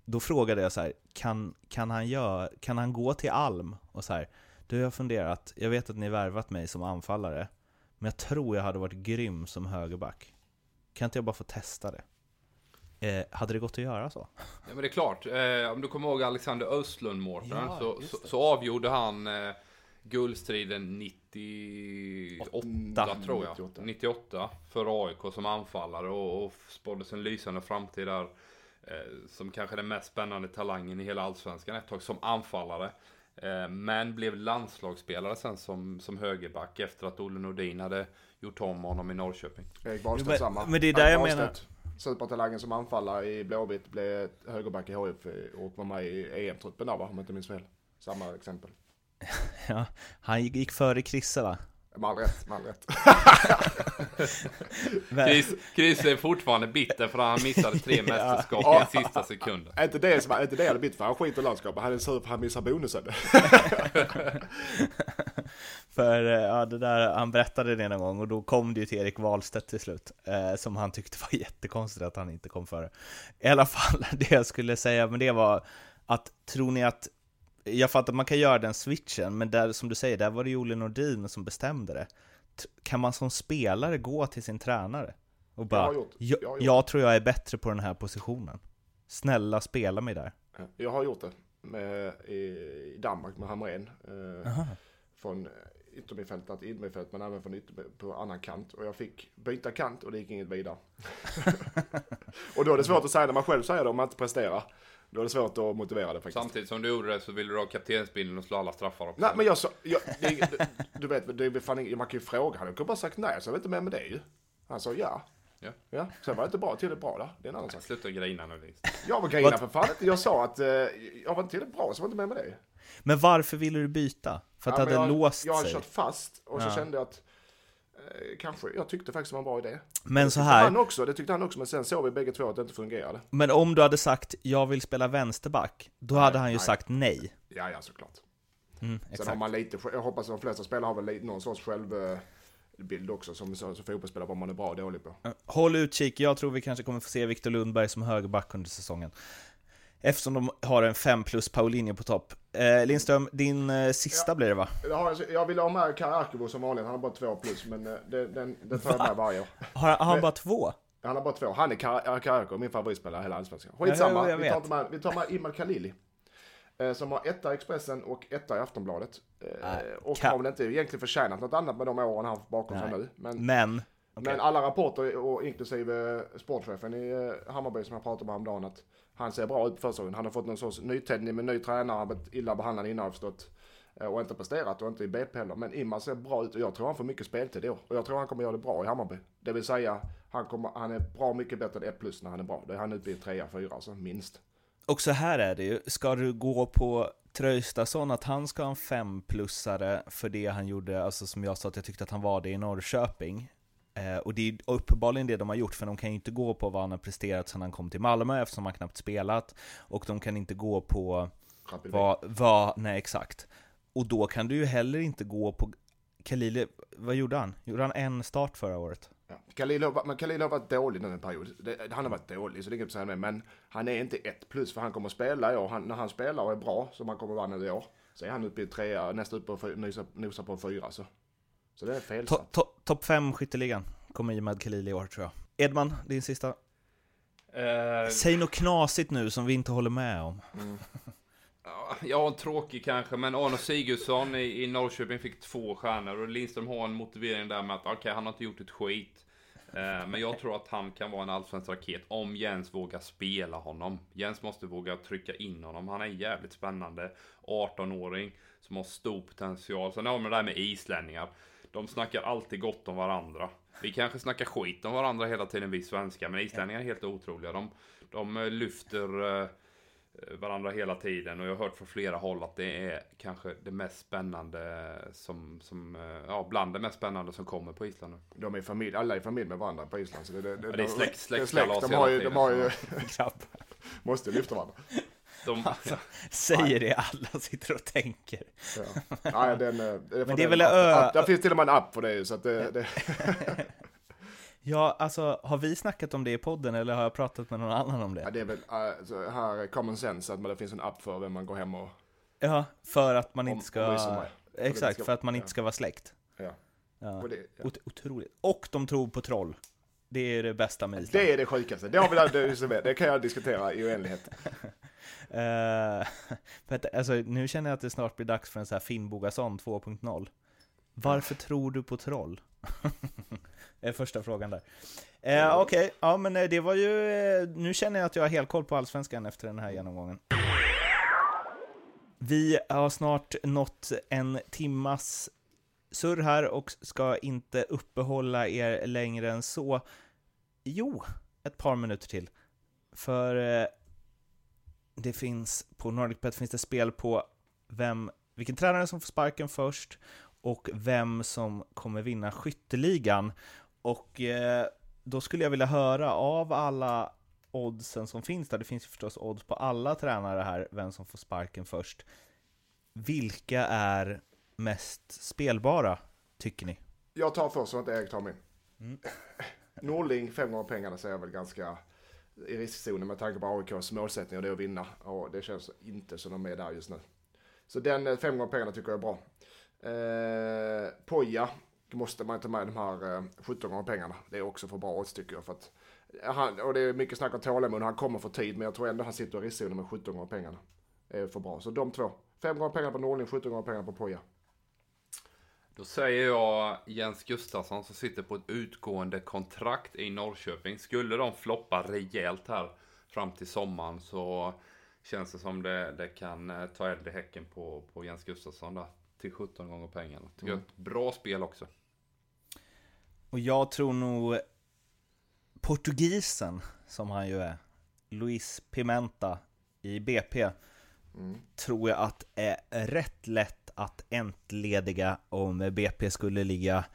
Speaker 3: då frågade jag så här, kan, kan, han gör, kan han gå till Alm och så här, du har jag funderat, jag vet att ni värvat mig som anfallare, men jag tror jag hade varit grym som högerback. Kan inte jag bara få testa det? Eh, hade det gått att göra så?
Speaker 2: Ja men det är klart. Eh, om du kommer ihåg Alexander Östlund Mårten ja, så, så, så, avgjorde han eh, guldstriden 98 8, tror jag. 98. 98 för AIK som anfallare och, och spåddes en lysande framtid där. Eh, som kanske den mest spännande talangen i hela Allsvenskan ett tag som anfallare. Eh, men blev landslagsspelare sen som, som högerback efter att Olle Nordin hade gjort om honom i Norrköping.
Speaker 1: Erik Wahlstedt samma.
Speaker 3: Men det är där jag menar
Speaker 1: supertalangen som anfallare i Blåvitt blev högerback i HIF och var med i EM-truppen där va, om jag inte minns fel. Samma exempel.
Speaker 3: Ja, han gick före Krisse va?
Speaker 1: Med all rätt, med all rätt.
Speaker 2: Chris, Chris är fortfarande bitter för att han missade tre mästerskap
Speaker 1: Ja.
Speaker 2: i sista sekunden.
Speaker 1: Är inte det som är inte det han är bitter för? Han skiter i landskapet. Han är sur för han missar bonusen.
Speaker 3: För eh, ja, det där, han berättade det någon gång och då kom det ju till Erik Wahlstedt till slut, eh, som han tyckte var jättekonstigt att han inte kom före. I alla fall, det jag skulle säga med det var att, tror ni att, jag fattar att man kan göra den switchen, men där, som du säger, där var det ju Olle Nordin som bestämde det. Kan man som spelare gå till sin tränare och bara, jag,
Speaker 1: Jag gjort.
Speaker 3: jag tror jag är bättre på den här positionen. Snälla spela mig där.
Speaker 1: Jag har gjort det med, i, Danmark med Hamrén. Eh, från yttermittfältare till innermittfält men även från ytter, på annan kant. Och jag fick byta kant och det gick inget vidare. och då är det svårt att säga när man själv säger det om man inte presterar. Då är det svårt att motivera det faktiskt.
Speaker 2: Samtidigt som du gjorde det så ville du ha kaptensbindeln och slå alla straffar också.
Speaker 1: Nej men jag sa, jag, det, du vet, det är fan man kan ju fråga. Han kunde bara sagt nej så jag var inte med med det ju. Han sa ja.
Speaker 2: Ja.
Speaker 1: Ja, sen var det inte bra, tillräckligt bra då. Det är en annan sak.
Speaker 2: Sluta grina nu Lins.
Speaker 1: Jag var grina för fan inte. Jag sa att eh, jag var inte tillräckligt bra så jag var inte med med det.
Speaker 3: Men varför ville du byta? För att
Speaker 1: Ja,
Speaker 3: det hade
Speaker 1: jag,
Speaker 3: låst
Speaker 1: Jag har
Speaker 3: sig?
Speaker 1: kört fast och så
Speaker 3: Ja.
Speaker 1: kände jag att kanske, jag tyckte faktiskt det var en bra idé.
Speaker 3: Men så här,
Speaker 1: Han också, det tyckte han också, men sen såg vi bägge två att det inte fungerade.
Speaker 3: Men om du hade sagt jag vill spela vänsterback, då hade han ju
Speaker 1: nej.
Speaker 3: sagt nej.
Speaker 1: Ja, ja såklart.
Speaker 3: Mm,
Speaker 1: Sen har
Speaker 3: exakt.
Speaker 1: man lite, jag hoppas att de flesta spelare har väl någon sorts självbild också som, som, som fotbollsspelare, vad man är bra och dålig på.
Speaker 3: Håll utkik, jag tror vi kanske kommer få se Viktor Lundberg som högerback under säsongen. Eftersom de har en 5 plus Paulinho på topp. Eh, Lindström, din eh, sista blir det va?
Speaker 1: Jag, jag ville ha med Karakivo som vanligt, han har bara två plus, men eh, den, den tar jag med varje år.
Speaker 3: Har, har han
Speaker 1: Men-
Speaker 3: bara två?
Speaker 1: Han har bara två. Han är Kar- Karakivo, min favoritspelare i hela allsvenskan. Skitsamma,
Speaker 3: Ja,
Speaker 1: vi, tar med, vi tar med Imad Khalili. Eh, som har etta i Expressen och etta i Aftonbladet. Eh,
Speaker 3: Nej,
Speaker 1: och
Speaker 3: Ka-
Speaker 1: har väl inte egentligen förtjänat något annat med de åren han haft bakom sig nu. Men,
Speaker 3: Men,
Speaker 1: men alla rapporter, och inklusive sportchefen i eh, Hammarby som jag pratade med häromdagen, att han ser bra ut på försäsongen. Han har fått någon sorts nytändning med ny tränare, han blivit illa behandlad innan har jag förstått. Eh, Och inte presterat och inte i BP heller. Men Imad ser bra ut och jag tror han får mycket speltid i år. Och jag tror han kommer göra det bra i Hammarby. Det vill säga, han, kommer, han är bra mycket bättre än 1 plus när han är bra. Då är han uppe i 3 4 alltså minst.
Speaker 3: Och så här är det ju, ska du gå på Traustason att han ska ha en 5-plussare för det han gjorde, alltså som jag sa att jag tyckte att han var det i Norrköping. Eh, och det är uppenbarligen det de har gjort, för de kan ju inte gå på vad han har presterat sedan han kom till Malmö, eftersom han knappt spelat. Och de kan inte gå på vad, vad, nej exakt. Och då kan du ju heller inte gå på Khalili, vad gjorde han? Gjorde han en start förra året?
Speaker 1: Ja. Khalil, har, men Khalil har varit dålig nu en period. Det, han har varit dålig, så det är inget att säga med. Men han är inte ett plus, för han kommer att spela i år. Han, när han spelar och är bra, som han kommer att vara nu i år, så är han uppe i trea, nästan uppe och nosar på en fyra. Så, så det är fel.
Speaker 3: To- to- Topp 5 skytteligan kommer Imad Khalili i år tror jag. Edman, din sista.
Speaker 2: Eh,
Speaker 3: Säg något knasigt nu som vi inte håller med om.
Speaker 2: Ja, Ja, tråkig kanske, men Arne Sigurdsson i, i Norrköping fick två stjärnor och Lindström har en motivering där med att okej, han har inte gjort ett skit. Eh, men jag tror att han kan vara en allsvensk raket om Jens vågar spela honom. Jens måste våga trycka in honom. Han är jävligt spännande. 18-åring som har stor potential. Sen har vi det där med islänningar. De snackar alltid gott om varandra. Vi kanske snackar skit om varandra hela tiden, vi svenskar, men islänningar är helt otroliga. De, de eh, lyfter eh, varandra hela tiden och jag har hört från flera håll att det är kanske det mest spännande som, som eh, ja, bland det mest spännande som kommer på Island.
Speaker 1: De är familj, alla är familj med varandra på Island. Så det, det,
Speaker 2: Ja, det är släkt-
Speaker 1: det är
Speaker 2: släktkalas
Speaker 1: De har ju, de har ju, måste lyfta varandra.
Speaker 2: De,
Speaker 3: Säger det alla sitter och tänker.
Speaker 1: Ja. Nej, den, eh, det,
Speaker 3: Men det är väl ö-
Speaker 1: Där finns till och med en app för det, så att det, det
Speaker 3: Ja, alltså, har vi snackat om det i podden eller har jag pratat med någon annan om
Speaker 1: Ja,
Speaker 3: det?
Speaker 1: det är väl uh, så här är common sense att man, det finns en app för vem man går hem och...
Speaker 3: Ja, för att man
Speaker 1: Om-
Speaker 3: inte ska...
Speaker 1: om det.
Speaker 3: Exakt,
Speaker 1: ska-
Speaker 3: för att man inte ska vara släkt.
Speaker 1: Ja.
Speaker 3: Ja.
Speaker 1: Och det, ja.
Speaker 3: Ot- otroligt. Och de tror på troll. Det är det bästa med Island.
Speaker 1: det är det sjukaste. Det, har vi, det, det, det kan jag diskutera i oändlighet.
Speaker 3: Eh, för att, alltså, nu känner jag att det snart blir dags för en sån här Finnbogason 2.0. Varför tror du på troll? är första frågan där. Eh, Okej, ja men eh, det var ju... eh, Nu känner jag att jag har helt koll på Allsvenskan efter den här genomgången. Vi har snart nått en timmas surr här och ska inte uppehålla er längre än så. Jo, ett par minuter till. För det finns, på NordicBet finns det spel på vem vilken tränare som får sparken först och vem som kommer vinna skytteligan. Och eh, då skulle jag vilja höra av alla oddsen som finns där, det finns ju förstås odds på alla tränare här, vem som får sparken först. Vilka är mest spelbara, tycker ni?
Speaker 1: Jag tar först så att Erik tar min. Mm. Norling, fem gånger pengarna säger jag väl ganska i riskzonen med tanke på AIKs målsättning och det är att vinna. Och det känns inte som de är där just nu. Så den eh, fem gånger pengarna tycker jag är bra. Eh, Poja måste man ta med de här eh, 17 gånger pengarna. Det är också för bra odds tycker jag. För att han, och det är mycket snack om tålamod, han kommer för tid. Men jag tror ändå han sitter i riskzonen med 17 gånger pengarna. Det är för bra. Så de två. Fem gånger pengarna på Norling, 17 gånger pengarna på Poja.
Speaker 2: Då säger jag Jens Gustafsson som sitter på ett utgående kontrakt i Norrköping. Skulle de floppa rejält här fram till sommaren så känns det som det, det kan eh, ta eld i häcken på, på Jens Gustafsson där. Till 17 gånger pengarna. Tycker mm. jag ett bra spel också.
Speaker 3: Och jag tror nog portugisen, som han ju är, Luis Pimenta i BP, mm. tror jag att är rätt lätt att entlediga om BP skulle ligga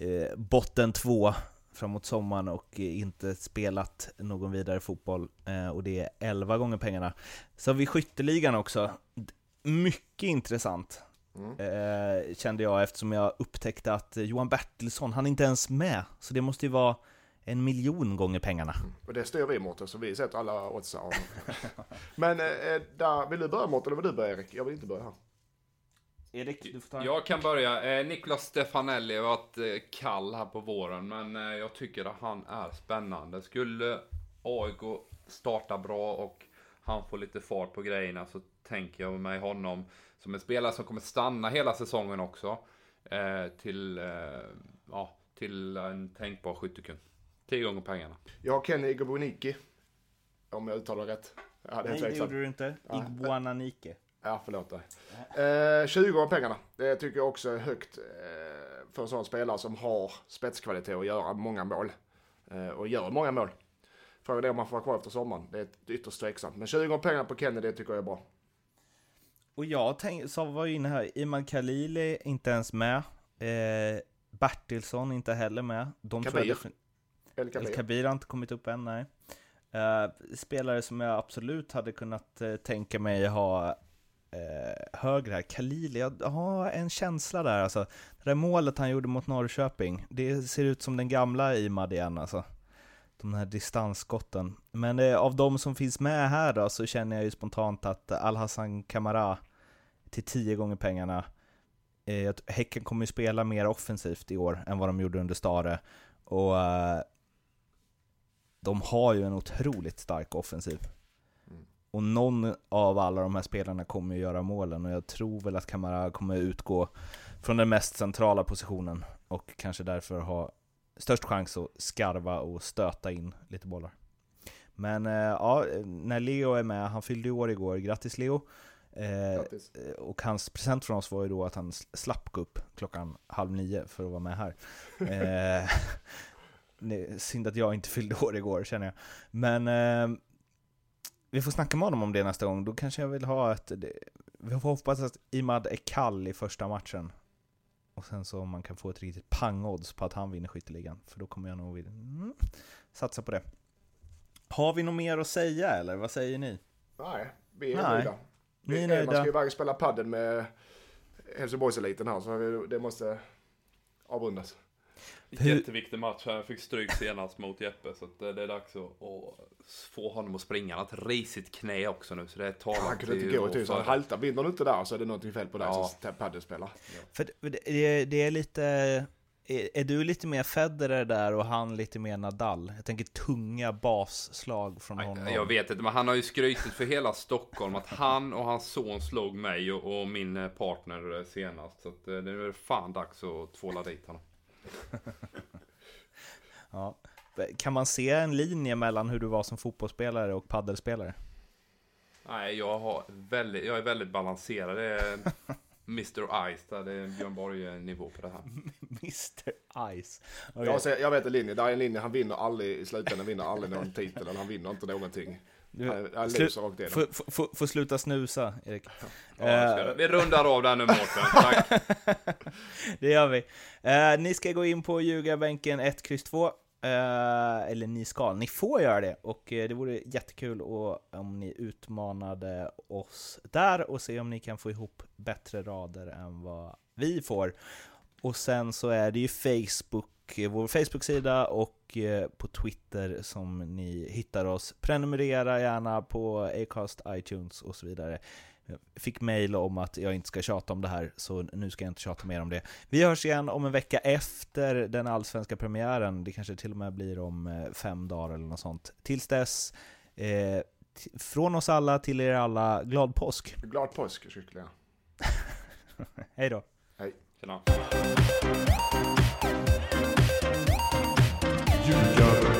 Speaker 3: eh, botten två framåt sommaren och inte spelat någon vidare fotboll eh, och det är 11 gånger pengarna. Så har vi skytteligan också. Mycket intressant. Mm. Eh, kände jag eftersom jag upptäckte att Johan Bertilsson, han är inte ens med. Så det måste ju vara en miljon gånger pengarna. Mm.
Speaker 1: Och det styr vi Mårten, så vi sätter alla odds av. Men eh, eh, där, vill du börja Mårten eller vill du börja Erik? Jag vill inte börja här.
Speaker 3: Erik, du får ta
Speaker 2: Jag kan börja. Eh, Niklas Stefanelli har varit eh, kall här på våren, men eh, jag tycker att han är spännande. Skulle AIK starta bra och han får lite fart på grejerna så tänker jag mig honom som en spelare som kommer stanna hela säsongen också. Eh, till, ja, till en tänkbar skyttekung. Tio gånger pengarna.
Speaker 1: Jag har Kenny Igoboniki. Om jag uttalar rätt.
Speaker 3: Ja, det Nej, det gjorde du inte. Iguananike.
Speaker 1: Ja, förlåt dig. Eh, 20 gånger pengarna. Det tycker jag också är högt eh, för en sån spelare som har spetskvalitet och göra många mål. Eh, och gör många mål. Frågan är om han får vara kvar efter sommaren. Det är ytterst tveksamt. Men 20 gånger pengarna på Kenny, det tycker jag är bra.
Speaker 3: Och jag tänk, så var ju inne här, Iman Khalili inte ens med. Eh, Bertilsson inte heller med. De
Speaker 1: Kabir.
Speaker 3: El Kabir. El Kabir har inte kommit upp än, nej. Uh, spelare som jag absolut hade kunnat uh, tänka mig ha eh, högre här. Khalili, jag har en känsla där alltså. Det där målet han gjorde mot Norrköping, det ser ut som den gamla Imad igen alltså. De här distansskotten. Men eh, av de som finns med här då så känner jag ju spontant att Al-Hassan Kamara till tio gånger pengarna. Eh, Häcken kommer ju spela mer offensivt i år än vad de gjorde under Stare. Och eh, de har ju en otroligt stark offensiv. Och någon av alla de här spelarna kommer ju göra målen och jag tror väl att Kamara kommer utgå från den mest centrala positionen och kanske därför ha störst chans att skarva och stöta in lite bollar. Men eh, ja, när Leo är med, han fyllde år igår, grattis Leo! Eh, och hans present från oss var ju då att han slapp gå upp klockan halv nio för att vara med här. Eh, synd att jag inte fyllde år igår känner jag. Men eh, vi får snacka med honom om det nästa gång. Då kanske jag vill ha ett... Det, vi får hoppas att Imad är kall i första matchen. Och sen så man kan få ett riktigt pangodds på att han vinner skytteligan. För då kommer jag nog vilja mm, satsa på det. Har vi något mer att säga eller vad säger ni?
Speaker 1: Nej, vi är nöjda. Ni är nöjda. Man ska ju bara spela padel med Helsingborgseliten här så det måste avrundas.
Speaker 2: Jätteviktig match. Han fick stryk senast mot Jeppe. Så det är dags att, att få honom att springa. Han har ett risigt knä också nu. Så det är talat
Speaker 1: Han kunde inte gå till så han haltar. Vinner du inte där så är det någonting fel på dig ja. som padelspelar.
Speaker 3: Ja. För det, det är lite... Är, är, du lite mer Federer där och han lite mer Nadal? Jag tänker tunga basslag från honom.
Speaker 2: Jag vet inte, men han har ju skrytit för hela Stockholm att han och hans son slog mig och, och min partner senast. Så att, eh, det är fan dags att tvåla dit honom.
Speaker 3: ja. Kan man se en linje mellan hur du var som fotbollsspelare och paddelspelare?
Speaker 2: Nej, jag, har väldigt, jag är väldigt balanserad. Det är Mr Ice, där det är Björn Borg-nivå på det här.
Speaker 3: Mr Ice.
Speaker 1: Okay. Jag, jag vet en linje, där är en linje, han vinner aldrig i slutändan, vinner aldrig någon titel, eller han vinner inte någonting.
Speaker 3: Du,
Speaker 1: Jag
Speaker 3: slu-
Speaker 1: rakt igenom.
Speaker 3: Få, sluta snusa, Erik.
Speaker 2: Ja,
Speaker 3: Eh,
Speaker 2: det. Vi rundar av där nu Mårten. Tack.
Speaker 3: det gör vi. Eh, ni ska gå in på ljugarbänken 1, kryss 2. Eh, eller ni ska, ni får göra det. Och eh, det vore jättekul om ni utmanade oss där och se om ni kan få ihop bättre rader än vad vi får. Och sen så är det ju Facebook, eh, vår Facebook-sida och eh, på Twitter som ni hittar oss. Prenumerera gärna på Acast, iTunes och så vidare. Jag fick mail om att jag inte ska tjata om det här, så nu ska jag inte tjata mer om det. Vi hörs igen om en vecka efter den allsvenska premiären. Det kanske till och med blir om eh, fem dagar eller något sånt. Tills dess, eh, från oss alla till er alla, glad påsk!
Speaker 1: Glad påsk skulle jag.
Speaker 3: Hej då!
Speaker 2: Tjena.
Speaker 1: Ljugarbänken.